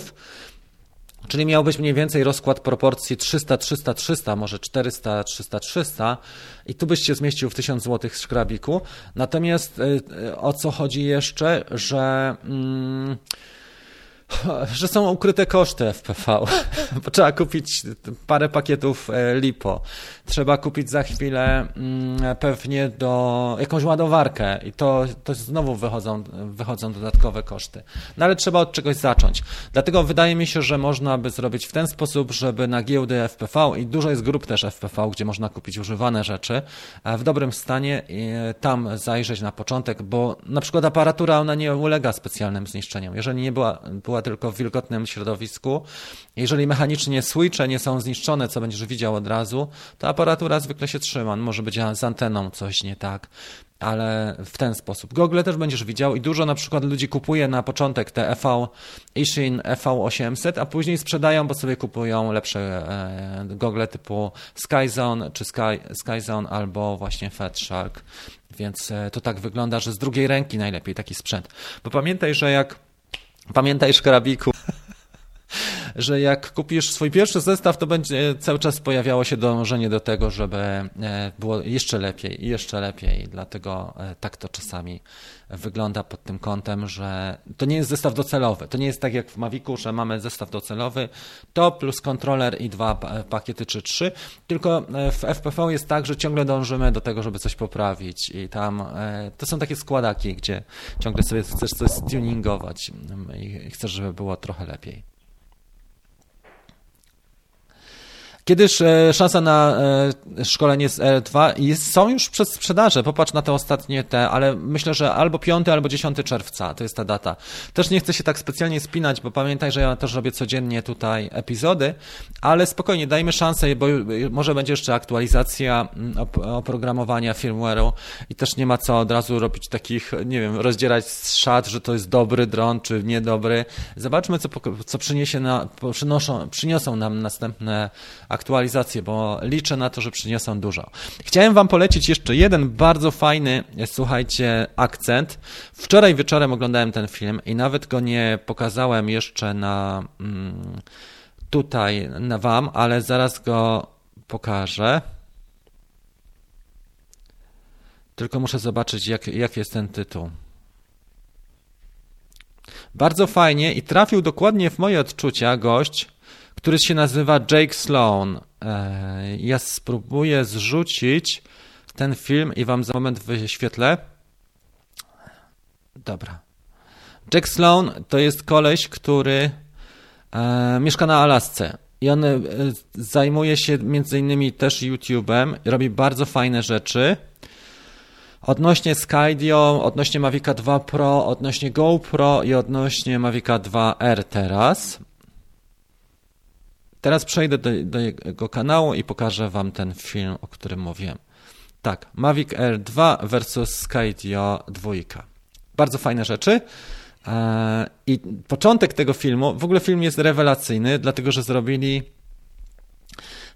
Czyli miał być mniej więcej rozkład proporcji 300-300-300, może 400-300-300 i tu byś się zmieścił w 1000 zł szkrabiku. Natomiast y, y, o co chodzi jeszcze, że... Mm, że są ukryte koszty FPV, bo trzeba kupić parę pakietów e, LiPo. Trzeba kupić za chwilę mm, pewnie do jakąś ładowarkę i to, to znowu wychodzą, wychodzą dodatkowe koszty. No ale trzeba od czegoś zacząć. Dlatego wydaje mi się, że można by zrobić w ten sposób, żeby na giełdy FPV i dużo jest grup też FPV, gdzie można kupić używane rzeczy w dobrym stanie i tam zajrzeć na początek, bo na przykład aparatura ona nie ulega specjalnym zniszczeniom. Jeżeli nie była, była tylko w wilgotnym środowisku. Jeżeli mechanicznie switche nie są zniszczone, co będziesz widział od razu, to aparatura zwykle się trzyma. Może być z anteną coś nie tak ale w ten sposób. Google też będziesz widział i dużo na przykład ludzi kupuje na początek te EV Ishin EV800, a później sprzedają, bo sobie kupują lepsze e, typu Skyzone czy Sky, Skyzone albo właśnie Fatshark. Więc e, to tak wygląda, że z drugiej ręki najlepiej taki sprzęt. Bo pamiętaj, że jak Pamiętaj, szkrabiku, że jak kupisz swój pierwszy zestaw, to będzie cały czas pojawiało się dążenie do tego, żeby e, było jeszcze lepiej i jeszcze lepiej. Dlatego e, tak to czasami wygląda pod tym kątem, że to nie jest zestaw docelowy. To nie jest tak jak w Mavicu, że mamy zestaw docelowy, to plus kontroler i dwa pakiety czy trzy, tylko w FPV jest tak, że ciągle dążymy do tego, żeby coś poprawić i tam to są takie składaki, gdzie ciągle sobie chcesz coś tuningować i chcesz, żeby było trochę lepiej. Kiedyż e, szansa na e, szkolenie z R2 jest, są już przed sprzedaże. Popatrz na te ostatnie te, ale myślę, że albo 5 albo 10 czerwca to jest ta data. Też nie chcę się tak specjalnie spinać, bo pamiętaj, że ja też robię codziennie tutaj epizody, ale spokojnie, dajmy szansę, bo może będzie jeszcze aktualizacja mm, oprogramowania firmware'u i też nie ma co od razu robić takich, nie wiem, rozdzierać szat, że to jest dobry dron czy niedobry. Zobaczmy, co, co przyniesie na, przynoszą, przyniosą nam następne aktualizację, bo liczę na to, że przyniosą dużo. Chciałem Wam polecić jeszcze jeden bardzo fajny, słuchajcie, akcent. Wczoraj wieczorem oglądałem ten film i nawet go nie pokazałem jeszcze na mm, tutaj na Wam, ale zaraz go pokażę. Tylko muszę zobaczyć, jak, jak jest ten tytuł. Bardzo fajnie i trafił dokładnie w moje odczucia gość, który się nazywa Jake Sloan. E, ja spróbuję zrzucić ten film i wam za moment wyświetlę. Dobra. Jack Sloan to jest koleś, który e, mieszka na Alasce. I on e, zajmuje się między innymi też YouTube'em, robi bardzo fajne rzeczy. Odnośnie Skydio, odnośnie Mavica 2 Pro, odnośnie GoPro i odnośnie Mavica 2R teraz. Teraz przejdę do, do jego kanału i pokażę Wam ten film, o którym mówiłem. Tak, Mavic Air 2 versus Skydio 2. Bardzo fajne rzeczy. E, I początek tego filmu, w ogóle film jest rewelacyjny, dlatego że zrobili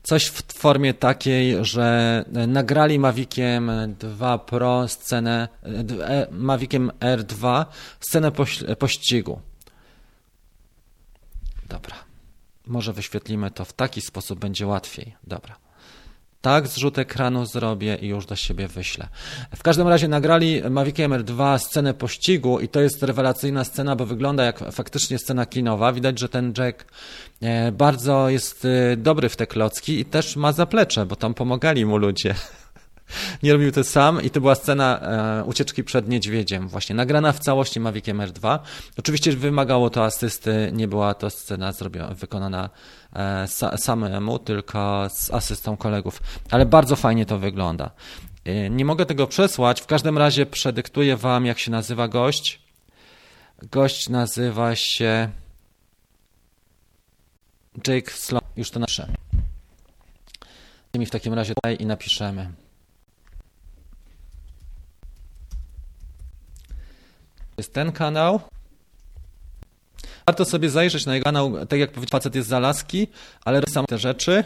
coś w formie takiej, że nagrali Maviciem 2 Pro scenę, e, Maviciem R2 scenę pościgu. Dobra. Może wyświetlimy to w taki sposób, będzie łatwiej. Dobra. Tak, zrzut ekranu zrobię i już do siebie wyślę. W każdym razie nagrali Mavic Air 2 scenę pościgu i to jest rewelacyjna scena, bo wygląda jak faktycznie scena kinowa. Widać, że ten Jack e, bardzo jest e, dobry w te klocki i też ma zaplecze, bo tam pomagali mu ludzie. nie robił to sam i to była scena e, ucieczki przed niedźwiedziem, właśnie nagrana w całości Maviciem R2. Oczywiście wymagało to asysty, nie była to scena zrobiona, wykonana e, sa, samemu, tylko z asystą kolegów, ale bardzo fajnie to wygląda. E, nie mogę tego przesłać, w każdym razie przedyktuję Wam, jak się nazywa gość. Gość nazywa się Jake Sloan. Już to napiszę. Mi w takim razie i napiszemy. Jest ten kanał. Warto sobie zajrzeć na jego kanał, tak jak powiedział, facet jest z Alaski, ale są te rzeczy.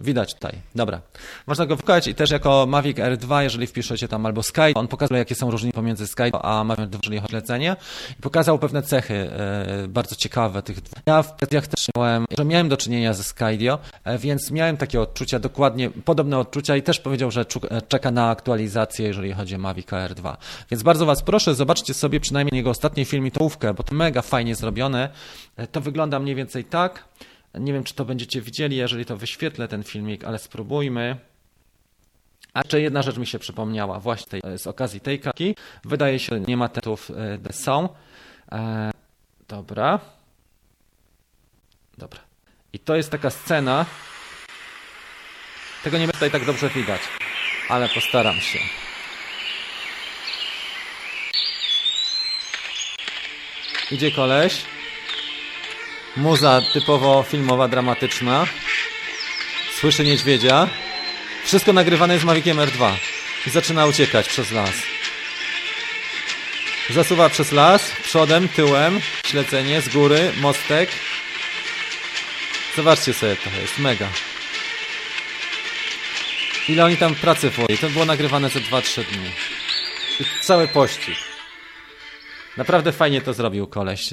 Widać tutaj. Dobra. Można go wykołać i też jako Mavic R2, jeżeli wpiszecie tam albo Sky, on pokazuje, jakie są różnice pomiędzy Sky a Mavic R2, jeżeli chodzi o. I pokazał pewne cechy e, bardzo ciekawe tych dwóch. Ja w kwestiach też miałem, że miałem do czynienia ze Skydio, e, więc miałem takie odczucia, dokładnie podobne odczucia i też powiedział, że e, czeka na aktualizację, jeżeli chodzi o Mavic R2. Więc bardzo Was proszę, zobaczcie sobie przynajmniej jego ostatni film i tołówkę, bo to mega fajnie zrobione. To wygląda mniej więcej tak. Nie wiem, czy to będziecie widzieli, jeżeli to wyświetlę ten filmik, ale spróbujmy. A jeszcze jedna rzecz mi się przypomniała właśnie z okazji tej kartki. Wydaje się, że nie ma tytułów, e, są. E, dobra. Dobra. I to jest taka scena. Tego nie będzie tutaj tak dobrze widać, ale postaram się. Idzie koleś. Muza typowo filmowa, dramatyczna. Słyszy niedźwiedzia. Wszystko nagrywane jest Maviciem R2. I zaczyna uciekać przez las. Zasuwa przez las, przodem, tyłem, śledzenie, z góry, mostek. Zobaczcie sobie to, jest mega. Ile oni tam pracy włożyli. To było nagrywane za 2-3 dni. I cały pościg. Naprawdę fajnie to zrobił koleś.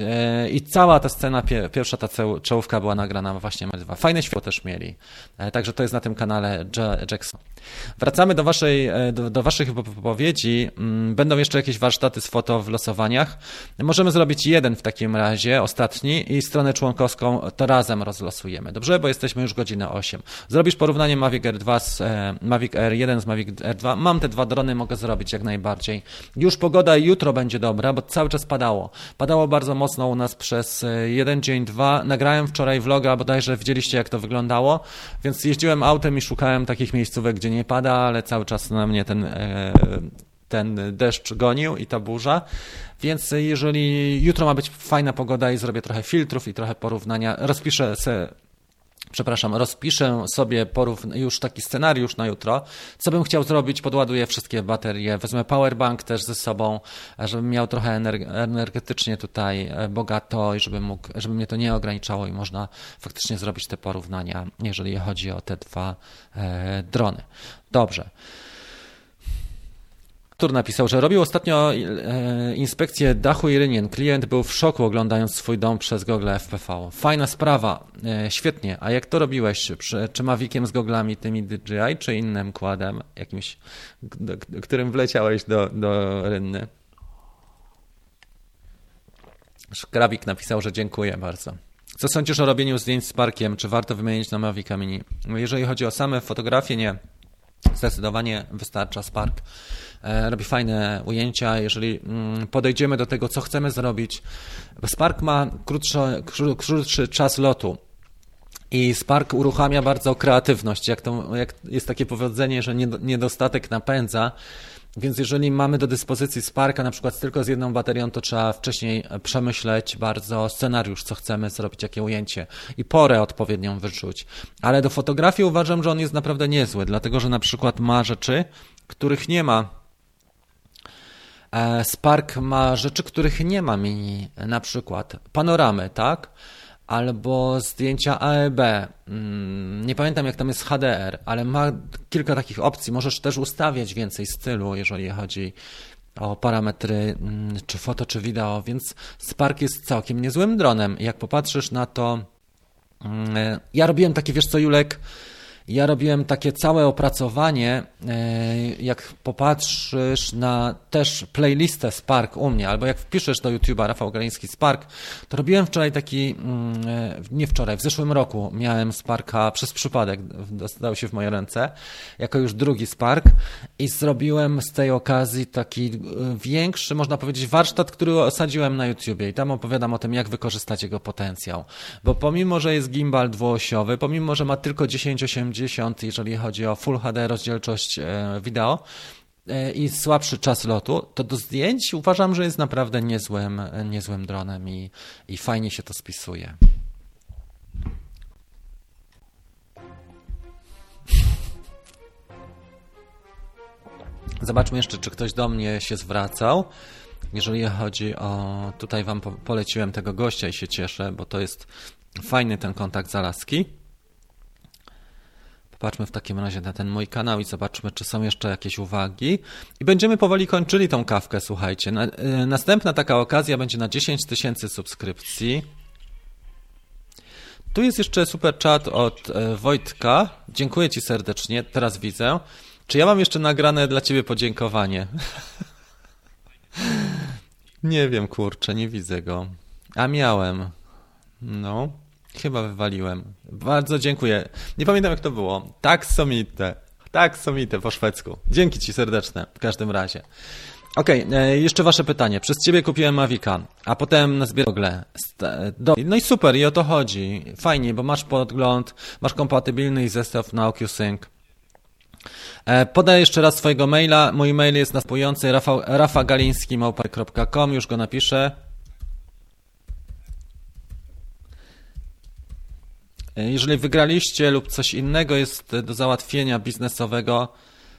I cała ta scena, pierwsza ta czołówka była nagrana właśnie dwa. Fajne światło też mieli. Także to jest na tym kanale Jackson. Wracamy do, waszej, do, do waszych wypowiedzi. Mm, będą jeszcze jakieś warsztaty z foto w losowaniach. Możemy zrobić jeden w takim razie, ostatni i stronę członkowską to razem rozlosujemy. Dobrze? Bo jesteśmy już godzinę 8. Zrobisz porównanie Mavic R2 z Mavic R1 z Mavic R2. Mam te dwa drony, mogę zrobić jak najbardziej. Już pogoda jutro będzie dobra, bo cały czas padało. Padało bardzo mocno u nas przez e, jeden dzień, dwa. Nagrałem wczoraj vloga, bodajże widzieliście jak to wyglądało, więc jeździłem autem i szukałem takich miejscówek, gdzie nie pada, ale cały czas na mnie ten e, ten deszcz gonił i ta burza. Więc jeżeli jutro ma być fajna pogoda i zrobię trochę filtrów i trochę porównania, rozpiszę se przepraszam, rozpiszę sobie porów, już taki scenariusz na jutro, co bym chciał zrobić, podładuję wszystkie baterie, wezmę powerbank też ze sobą, żebym miał trochę energetycznie tutaj e, bogato i żeby, mógł, żeby mnie to nie ograniczało i można faktycznie zrobić te porównania, jeżeli chodzi o te dwa e, drony. Dobrze. Tur napisał, że robił ostatnio e, inspekcję dachu i rynien. Klient był w szoku oglądając swój dom przez Google FPV. Fajna sprawa, e, świetnie. A jak to robiłeś? Czy, czy z goglami tymi DJI, czy innym kładem, jakimś, którym wleciałeś do, do rynny? Szkrawik napisał, że dziękuję bardzo. Co sądzisz o robieniu zdjęć z parkiem? Czy warto wymienić na Mavica Mini? Jeżeli chodzi o same fotografie, nie. Zdecydowanie wystarcza Spark. E, robi fajne ujęcia. Jeżeli mm, podejdziemy do tego, co chcemy zrobić, Spark ma krótszy, krótszy czas lotu. I Spark uruchamia bardzo kreatywność. Jak, to, jak jest takie powiedzenie, że niedostatek napędza. Więc jeżeli mamy do dyspozycji Sparka na przykład tylko z jedną baterią, to trzeba wcześniej przemyśleć bardzo scenariusz, co chcemy zrobić, jakie ujęcie i porę odpowiednią wyczuć. Ale do fotografii uważam, że on jest naprawdę niezły, dlatego że na przykład ma rzeczy, których nie ma Spark ma rzeczy, których nie ma mini, na przykład panoramy, tak? Albo zdjęcia AEB. Mm, nie pamiętam, jak tam jest HDR, ale ma kilka takich opcji. Możesz też ustawiać więcej stylu, jeżeli chodzi o parametry mm, czy foto, czy wideo, więc Spark jest całkiem niezłym dronem. Jak popatrzysz na to, mm, e, ja robiłem takie, wiesz co, Julek, ja robiłem takie całe opracowanie, e, jak popatrzysz na też playlistę Spark u mnie, albo jak wpiszesz do YouTube'a Rafał Galiński Spark, to robiłem wczoraj taki, mm, e, nie wczoraj, w zeszłym roku miałem Sparka przez przypadek, dostał się w moje ręce, jako już drugi Spark i zrobiłem z tej okazji taki e, większy, można powiedzieć, warsztat, który osadziłem na YouTubie i tam opowiadam o tym, jak wykorzystać jego potencjał. Bo pomimo, że jest gimbal dwuosiowy, pomimo, że ma tylko 1080 80, jeżeli chodzi o Full HD rozdzielczość e, wideo e, i słabszy czas lotu, to do zdjęć uważam, że jest naprawdę niezłym, niezłym dronem i, i fajnie się to spisuje. Zobaczmy jeszcze, czy ktoś do mnie się zwracał. Jeżeli chodzi o. Tutaj Wam poleciłem tego gościa i się cieszę, bo to jest fajny ten kontakt z Alaski. Popatrzmy w takim razie na ten mój kanał i zobaczmy, czy są jeszcze jakieś uwagi. I będziemy powoli kończyli tą kawkę, słuchajcie. Y, następna taka okazja będzie na 10 tysięcy subskrypcji. Tu jest jeszcze super chat od e, Wojtka. Dziękuję Ci serdecznie, teraz widzę. Czy ja mam jeszcze nagrane dla Ciebie podziękowanie? nie wiem, kurczę, nie widzę go. A miałem. No. Chyba wywaliłem. Bardzo dziękuję. Nie pamiętam jak to było. Tak somite. Tak somite po szwedzku. Dzięki Ci serdeczne w każdym razie. Okej, okay, e, jeszcze Wasze pytanie. Przez Ciebie kupiłem Mavica, a potem na zbierogle. No i super, i o to chodzi. Fajnie, bo masz podgląd, masz kompatybilny zestaw na OcuSync. E, Podaję jeszcze raz swojego maila. Mój mail jest następujący rafagaliński.com, już go napiszę. Jeżeli wygraliście lub coś innego jest do załatwienia biznesowego,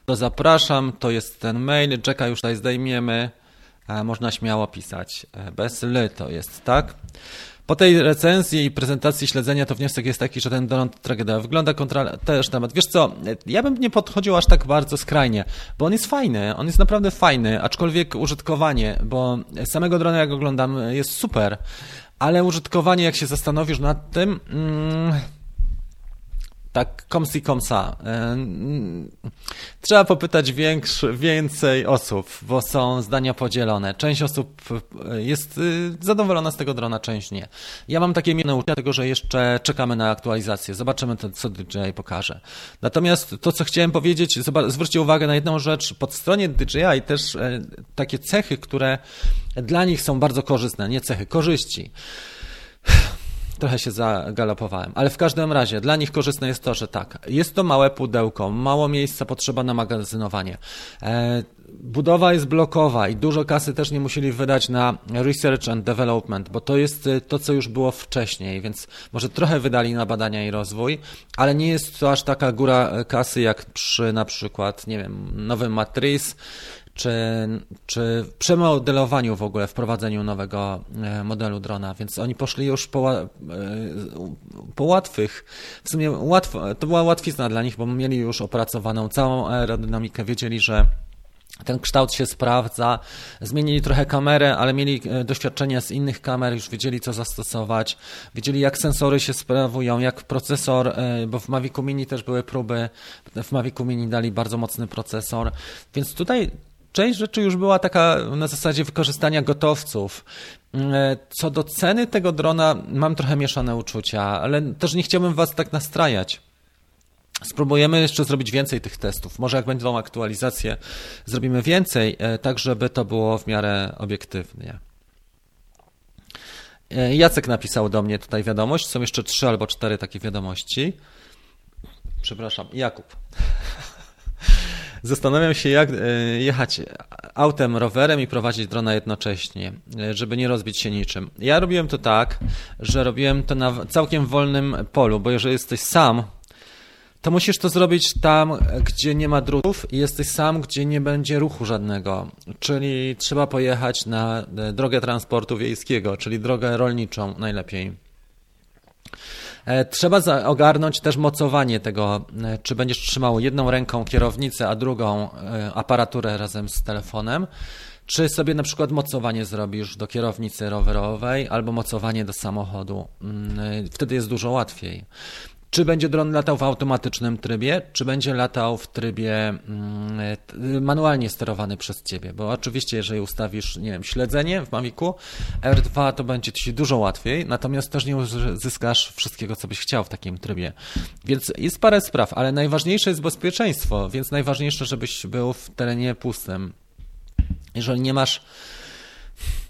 to zapraszam. To jest ten mail. Jacka już tutaj zdejmiemy. Można śmiało pisać. Bez ly to jest, tak? Po tej recenzji i prezentacji śledzenia to wniosek jest taki, że ten to tragedia. Wygląda kontra też temat. Wiesz co, ja bym nie podchodził aż tak bardzo skrajnie, bo on jest fajny, on jest naprawdę fajny, aczkolwiek użytkowanie, bo samego drona jak oglądam jest super, ale użytkowanie jak się zastanowisz nad tym... Tak komsi komsa. E, trzeba popytać większy, więcej osób, bo są zdania podzielone. Część osób e, jest y, zadowolona z tego drona, część nie. Ja mam takie mierne uczucia tego, że jeszcze czekamy na aktualizację. Zobaczymy, to, co DJI pokaże. Natomiast to, co chciałem powiedzieć, zwróćcie uwagę na jedną rzecz. Pod stronie DJI też e, takie cechy, które dla nich są bardzo korzystne, nie cechy, korzyści. Trochę się zagalopowałem, ale w każdym razie dla nich korzystne jest to, że tak, jest to małe pudełko, mało miejsca potrzeba na magazynowanie. E, budowa jest blokowa i dużo kasy też nie musieli wydać na research and development, bo to jest e, to, co już było wcześniej, więc może trochę wydali na badania i rozwój, ale nie jest to aż taka góra e, kasy jak przy na przykład, nie wiem, nowym Matrix, czy, czy przemodelowaniu w ogóle, wprowadzeniu nowego e, modelu drona, więc oni poszli już po, e, po łatwych, w sumie łatwo, to była łatwizna dla nich, bo mieli już opracowaną całą aerodynamikę, wiedzieli, że ten kształt się sprawdza. Zmienili trochę kamerę, ale mieli e, doświadczenia z innych kamer, już wiedzieli co zastosować, wiedzieli jak sensory się sprawują, jak procesor, bo w Mavicu Mini też były próby, w Mavicu Mini dali bardzo mocny procesor, więc tutaj część rzeczy już była taka na zasadzie wykorzystania gotowców. E, co do ceny tego drona, mam trochę mieszane uczucia, ale też nie chciałbym Was tak nastrajać. Spróbujemy jeszcze zrobić więcej tych testów. Może jak będą aktualizacje, zrobimy więcej, e, tak żeby to było w miarę obiektywnie. E, Jacek napisał do mnie tutaj wiadomość. Są jeszcze trzy albo cztery takie wiadomości. Przepraszam, Jakub. Zastanawiam się, jak e, jechać autem, rowerem i prowadzić drona jednocześnie, e, żeby nie rozbić się niczym. Ja robiłem to tak, że robiłem to na całkiem wolnym polu, bo jeżeli jesteś sam, to musisz to zrobić tam, gdzie nie ma drutów i jesteś sam, gdzie nie będzie ruchu żadnego. Czyli trzeba pojechać na e, drogę transportu wiejskiego, czyli drogę rolniczą najlepiej. E, trzeba ogarnąć też mocowanie tego, e, czy będziesz trzymał jedną ręką kierownicę, a drugą e, aparaturę razem z telefonem. Czy sobie na przykład mocowanie zrobisz do kierownicy rowerowej albo mocowanie do samochodu? Mm, wtedy jest dużo łatwiej. Czy będzie dron latał w automatycznym trybie, czy będzie latał w trybie mm, manualnie sterowany przez ciebie? Bo oczywiście, jeżeli ustawisz, nie wiem, śledzenie w Mavicu R2, to będzie ci dużo łatwiej, natomiast też nie uzyskasz wszystkiego, co byś chciał w takim trybie. Więc jest parę spraw, ale najważniejsze jest bezpieczeństwo, więc najważniejsze, żebyś był w terenie pustym. Jeżeli nie masz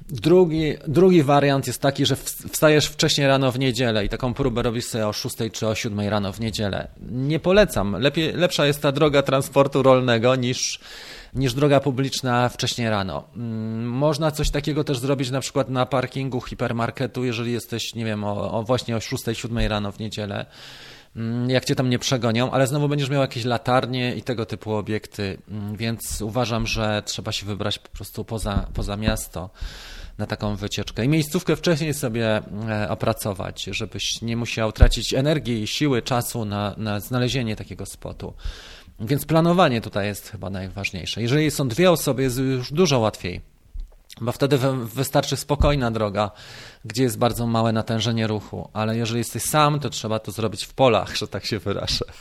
Drugi, drugi wariant jest taki, że wstajesz wcześniej rano w niedzielę i taką próbę robisz sobie o 6 czy o 7 rano w niedzielę. Nie polecam. Lepiej, lepsza jest ta droga transportu rolnego niż, niż droga publiczna wcześniej rano. Mm, można coś takiego też zrobić na przykład na parkingu hipermarketu, jeżeli jesteś, nie wiem, o, o właśnie o 6-7 rano w niedzielę mm, jak cię tam nie przegonią, ale znowu będziesz miał jakieś latarnie i tego typu obiekty, mm, więc uważam, że trzeba się wybrać po prostu poza, poza miasto na taką wycieczkę. I miejscówkę wcześniej sobie e, opracować, żebyś nie musiał tracić energii, siły, czasu na, na znalezienie takiego spotu. Więc planowanie tutaj jest chyba najważniejsze. Jeżeli są dwie osoby, jest już dużo łatwiej, bo wtedy wystarczy spokojna droga, gdzie jest bardzo małe natężenie ruchu, ale jeżeli jesteś sam, to trzeba to zrobić w polach, że tak się wyrażę.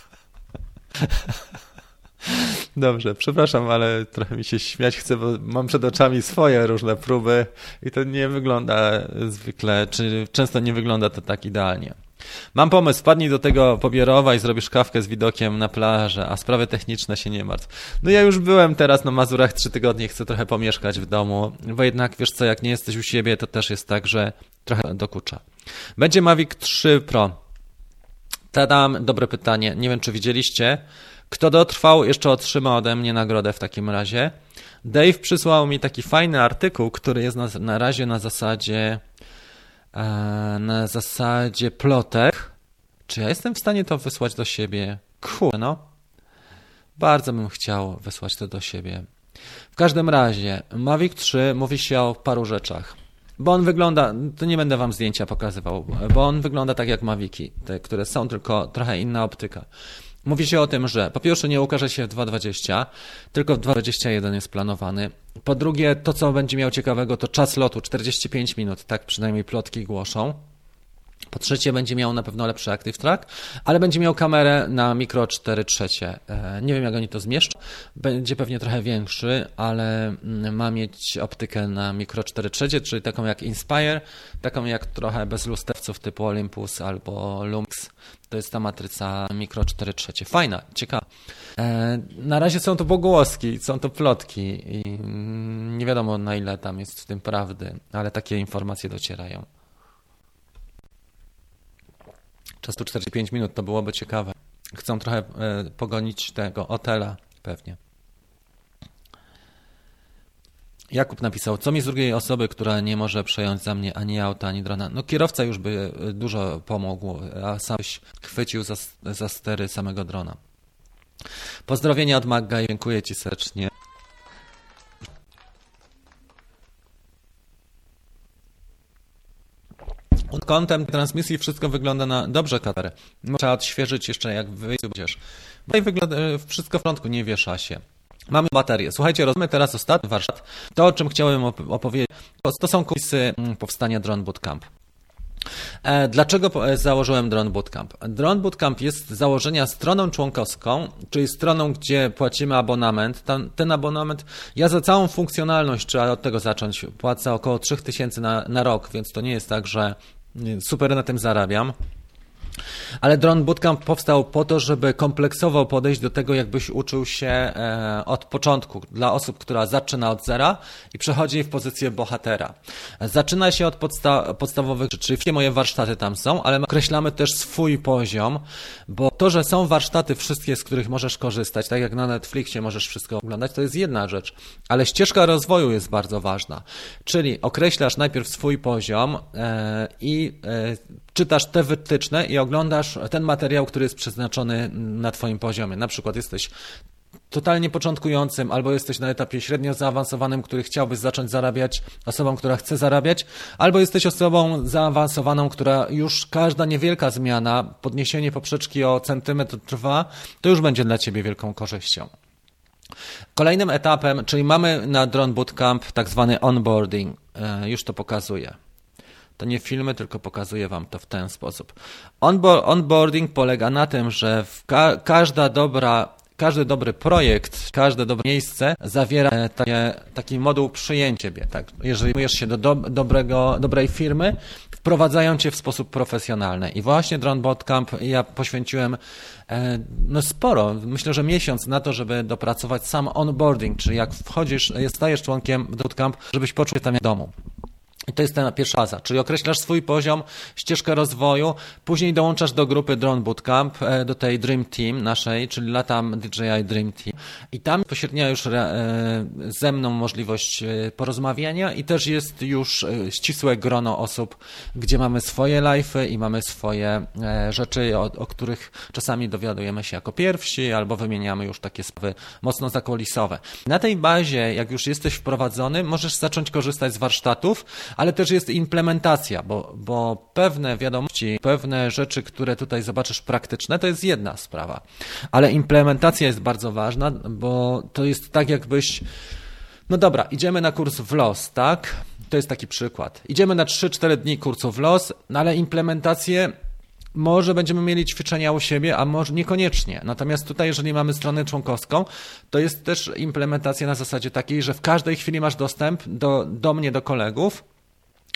Dobrze, przepraszam, ale trochę mi się śmiać chce, bo mam przed oczami swoje różne próby i to nie wygląda zwykle, czy często nie wygląda to tak idealnie. Mam pomysł, wpadnij do tego pobierowa i zrobisz kawkę z widokiem na plażę, a sprawy techniczne się nie martw. No ja już byłem teraz na Mazurach trzy tygodnie, chcę trochę pomieszkać w domu, bo jednak wiesz co, jak nie jesteś u siebie, to też jest tak, że trochę dokucza. Będzie Mavic 3 Pro. Tadam, dobre pytanie, nie wiem czy widzieliście, kto dotrwał, jeszcze otrzyma ode mnie nagrodę w takim razie. Dave przysłał mi taki fajny artykuł, który jest na, na razie na zasadzie e, na zasadzie plotek. Czy ja jestem w stanie to wysłać do siebie? Kurde, no. Bardzo bym chciał wysłać to do siebie. W każdym razie, Mavic 3 mówi się o paru rzeczach. bo on wygląda, to nie będę wam zdjęcia pokazywał, bo on wygląda tak jak Maviki, te, które są, tylko trochę inna optyka. Mówi się o tym, że po pierwsze nie ukaże się w 2.20, tylko w 2.21 jest planowany. Po drugie, to co będzie miał ciekawego, to czas lotu 45 minut, tak przynajmniej plotki głoszą. Po trzecie, będzie miał na pewno lepszy Active Track, ale będzie miał kamerę na mikro 4 trzecie. E, nie wiem, jak oni to zmieszczą. Będzie pewnie trochę większy, ale mm, ma mieć optykę na mikro 4 trzecie, czyli taką jak Inspire, taką jak trochę bez lustewców typu Olympus albo Lumix. To jest ta matryca mikro 4 trzecie. Fajna, ciekawa. E, na razie są to pogłoski, są to plotki i mm, nie wiadomo na ile tam jest w tym prawdy, ale takie informacje docierają. Czasu 45 minut, to byłoby ciekawe. Chcą trochę e, pogonić tego Otela pewnie. Jakub napisał, co mi z drugiej osoby, która nie może przejąć za mnie ani auta, ani drona. No kierowca już by e, dużo pomógł, a sam byś chwycił za, za stery samego drona. Pozdrowienia od Magga dziękuję Ci serdecznie. Pod kątem transmisji wszystko wygląda na dobrze kamerę. Trzeba odświeżyć jeszcze jak wyjdziesz. Tutaj wygląda e, wszystko w porządku, nie wiesza się. Mamy baterię. Słuchajcie, rozumiem teraz ostatni warsztat. To, o czym chciałem opowiedzieć, to są kulisy mm, powstania Drone Bootcamp. E, dlaczego e, założyłem Drone Bootcamp? Drone Bootcamp jest z założenia stroną członkowską, czyli stroną, gdzie płacimy abonament. Ten, ten abonament, ja za całą funkcjonalność, trzeba od tego zacząć, płacę około 3000 na, na rok, więc to nie jest tak, że super na tym zarabiam. Ale Drone Bootcamp powstał po to, żeby kompleksowo podejść do tego, jakbyś uczył się e, od początku dla osób, która zaczyna od zera i przechodzi w pozycję bohatera. Zaczyna się od podsta podstawowych rzeczy, wszystkie moje warsztaty tam są, ale określamy też swój poziom, bo to, że są warsztaty wszystkie, z których możesz korzystać, tak jak na Netflixie możesz wszystko oglądać, to jest jedna rzecz, ale ścieżka rozwoju jest bardzo ważna. Czyli określasz najpierw swój poziom e, i e, czytasz te wytyczne i oglądasz ten materiał, który jest przeznaczony na Twoim poziomie. Na przykład jesteś totalnie początkującym, albo jesteś na etapie średnio zaawansowanym, który chciałbyś zacząć zarabiać, osobą, która chce zarabiać, albo jesteś osobą zaawansowaną, która już każda niewielka zmiana, podniesienie poprzeczki o centymetr trwa, to już będzie dla Ciebie wielką korzyścią. Kolejnym etapem, czyli mamy na Drone Bootcamp tak zwany onboarding, e, już to pokazuję. To nie filmy, tylko pokazuję Wam to w ten sposób. Onboarding polega na tym, że ka każda dobra każdy dobry projekt, każde dobre miejsce zawiera e, takie, taki moduł przyjęcia Ciebie. Tak? Jeżeli czujesz się do, do dobrego, dobrej firmy, wprowadzają Cię w sposób profesjonalny. I właśnie Drone Bootcamp ja poświęciłem e, no sporo, myślę, że miesiąc na to, żeby dopracować sam onboarding, czyli jak wchodzisz, stajesz członkiem Bootcamp, żebyś poczuł się tam jak w domu. To jest ta pierwsza faza, czyli określasz swój poziom, ścieżkę rozwoju, później dołączasz do grupy Drone Bootcamp, e, do tej Dream Team naszej, czyli latam DJI Dream Team. I tam pośrednia już e, ze mną możliwość e, porozmawiania i też jest już ścisłe grono osób, gdzie mamy swoje live'y i mamy swoje rzeczy, o, o których czasami dowiadujemy się jako pierwsi, albo wymieniamy już takie sprawy mocno zakulisowe. Na tej bazie, jak już jesteś wprowadzony, możesz zacząć korzystać z warsztatów, ale też jest implementacja, bo, bo pewne wiadomości, pewne rzeczy, które tutaj zobaczysz praktyczne, to jest jedna sprawa, ale implementacja jest bardzo ważna, bo to jest tak jakbyś, no dobra, idziemy na kurs w los, tak? To jest taki przykład. Idziemy na 3-4 dni kursu w los, no ale implementację może będziemy mieli ćwiczenia u siebie, a może niekoniecznie. Natomiast tutaj, jeżeli mamy stronę członkowską, to jest też implementacja na zasadzie takiej, że w każdej chwili masz dostęp do, do mnie, do kolegów,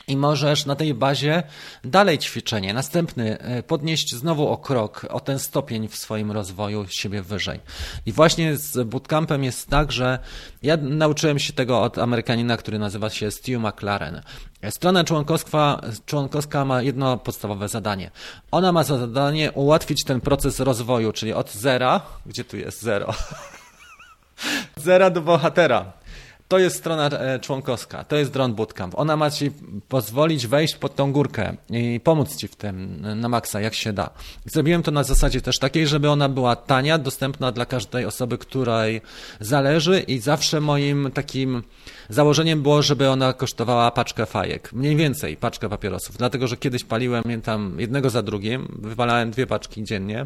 i możesz na tej bazie dalej ćwiczenie, następny, e, podnieść znowu o krok, o ten stopień w swoim rozwoju siebie wyżej. I właśnie z bootcampem jest tak, że ja nauczyłem się tego od Amerykanina, który nazywa się Stu McLaren. Strona członkowska, członkowska ma jedno podstawowe zadanie. Ona ma za zadanie ułatwić ten proces rozwoju, czyli od zera, gdzie tu jest zero? zera do bohatera to jest strona e, członkowska, to jest Drone Bootcamp. Ona ma ci pozwolić wejść pod tą górkę i pomóc ci w tym na maksa, jak się da. Zrobiłem to na zasadzie też takiej, żeby ona była tania, dostępna dla każdej osoby, której zależy i zawsze moim takim założeniem było, żeby ona kosztowała paczkę fajek. Mniej więcej paczkę papierosów. Dlatego, że kiedyś paliłem tam jednego za drugim, wywalałem dwie paczki dziennie.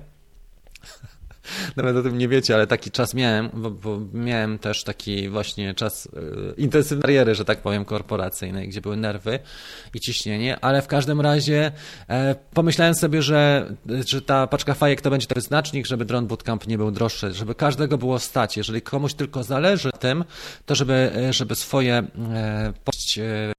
Nawet o tym nie wiecie, ale taki czas miałem, bo, bo miałem też taki właśnie czas y, intensywnej kariery, że tak powiem, korporacyjnej, gdzie były nerwy i ciśnienie, ale w każdym razie e, pomyślałem sobie, że, że ta paczka fajek to będzie ten znacznik, żeby Drone Bootcamp nie był droższy, żeby każdego było stać. Jeżeli komuś tylko zależy na tym, to żeby, żeby swoje e,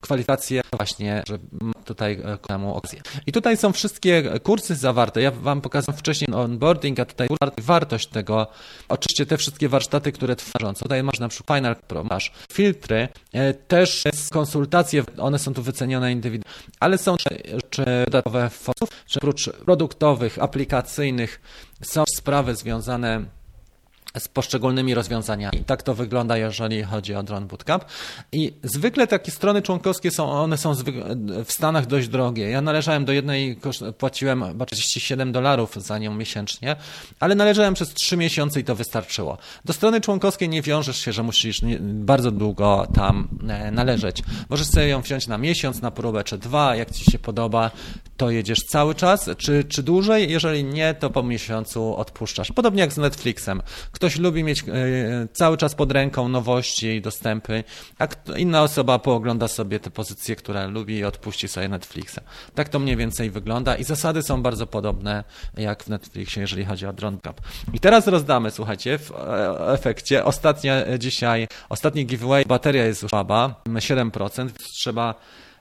kwalifikacje właśnie, żeby tutaj temu okazję. I tutaj są wszystkie kursy zawarte. Ja Wam pokazałem wcześniej onboarding, a tutaj wartość tego. Oczywiście te wszystkie warsztaty, które tworzą. Tutaj masz na przykład Final Pro, masz filtry, e, też konsultacje, one są tu wycenione indywidualnie, ale są czy dodatkowe fotów, czy oprócz produktowych, aplikacyjnych są sprawy związane z poszczególnymi rozwiązaniami. Tak to wygląda, jeżeli chodzi o Drone Bootcamp. I zwykle takie strony członkowskie są, one są w Stanach dość drogie. Ja należałem do jednej, płaciłem chyba 37 dolarów za nią miesięcznie, ale należałem przez 3 miesiące i to wystarczyło. Do strony członkowskiej nie wiążesz się, że musisz bardzo długo tam e, należeć. Możesz sobie ją wziąć na miesiąc, na próbę, czy dwa, jak ci się podoba, to jedziesz cały czas, czy, czy dłużej? Jeżeli nie, to po miesiącu odpuszczasz. Podobnie jak z Netflixem. Ktoś lubi mieć e, cały czas pod ręką nowości i dostępy, a inna osoba poogląda sobie te pozycje, które lubi i odpuści sobie Netflixa. Tak to mniej więcej wygląda i zasady są bardzo podobne jak w Netflixie, jeżeli chodzi o Drone. I teraz rozdamy, słuchajcie, w e, efekcie ostatnia dzisiaj, ostatni giveaway, bateria jest słaba, 7%, trzeba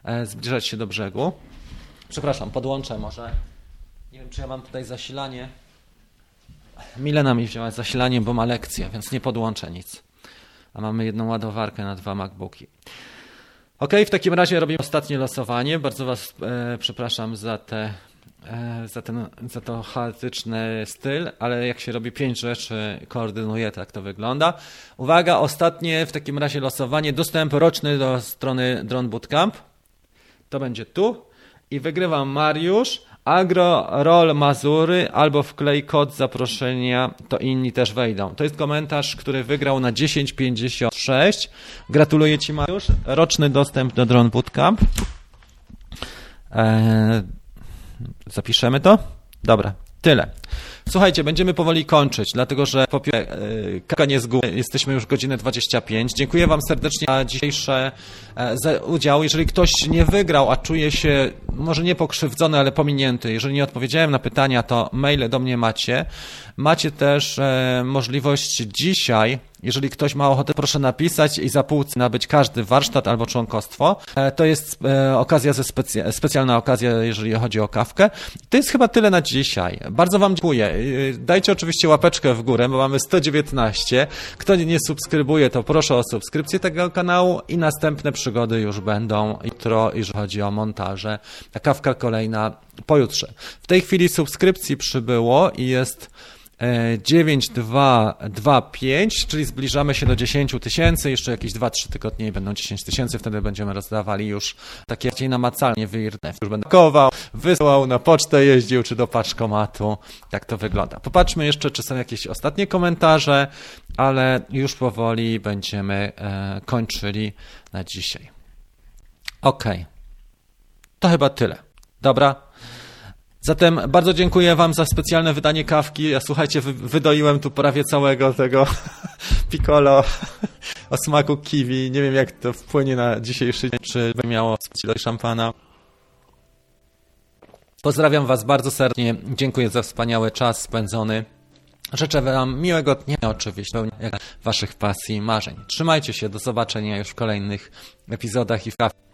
e, zbliżać się do brzegu. Przepraszam, podłączę może. Nie wiem, czy ja mam tutaj zasilanie. Milena mi wzięła zasilanie, bo ma lekcję, więc nie podłączę nic. A mamy jedną ładowarkę na dwa MacBooki. Ok, w takim razie robimy ostatnie losowanie. Bardzo Was e, przepraszam za, te, e, za, ten, za to chaotyczny styl, ale jak się robi pięć rzeczy, koordynuje, tak to wygląda. Uwaga, ostatnie w takim razie losowanie. Dostęp roczny do strony Drone Bootcamp. To będzie tu i wygrywa Mariusz, Agro Roll Mazury albo wklej kod zaproszenia, to inni też wejdą. To jest komentarz, który wygrał na 1056. Gratuluję Ci Mariusz. Roczny dostęp do Drone Bootcamp. Eee, zapiszemy to? Dobra, tyle. Słuchajcie, będziemy powoli kończyć, dlatego że po pierwsze, kaka nie zgubi, jesteśmy już godzinę 25. Dziękuję Wam serdecznie za dzisiejszy e, udział. Jeżeli ktoś nie wygrał, a czuje się może nie pokrzywdzony, ale pominięty, jeżeli nie odpowiedziałem na pytania, to maile do mnie macie. Macie też e, możliwość dzisiaj jeżeli ktoś ma ochotę, proszę napisać i za pół nabyć każdy warsztat albo członkostwo. E, to jest okazja ze specy specjalna okazja, jeżeli chodzi o kawkę. To jest chyba tyle na dzisiaj. Bardzo Wam dziękuję. E, dajcie oczywiście łapeczkę w górę, bo mamy 119. Kto nie subskrybuje, to proszę o subskrypcję tego kanału i następne przygody już będą jutro, jeżeli chodzi o montaże. A kawka kolejna pojutrze. W tej chwili subskrypcji przybyło i jest 9225, czyli zbliżamy się do 10 tysięcy, jeszcze jakieś 2-3 tygodnie i będą 10 tysięcy, wtedy będziemy rozdawali już takie bardziej namacalnie wyirne. Już będę kował, wysyłał na pocztę, jeździł czy do paczkomatu, jak to wygląda. Popatrzmy jeszcze, czy są jakieś ostatnie komentarze, ale już powoli będziemy e, kończyli na dzisiaj. Ok. To chyba tyle. Dobra. Zatem bardzo dziękuję Wam za specjalne wydanie kawki. Ja słuchajcie, wydoiłem tu prawie całego tego piccolo o smaku kiwi. Nie wiem, jak to wpłynie na dzisiejszy dzień, czy by miało do szampana. Pozdrawiam Was bardzo serdecznie. Dziękuję za wspaniały czas spędzony. Życzę Wam miłego dnia, oczywiście, Waszych pasji i marzeń. Trzymajcie się, do zobaczenia już w kolejnych epizodach i w kawce.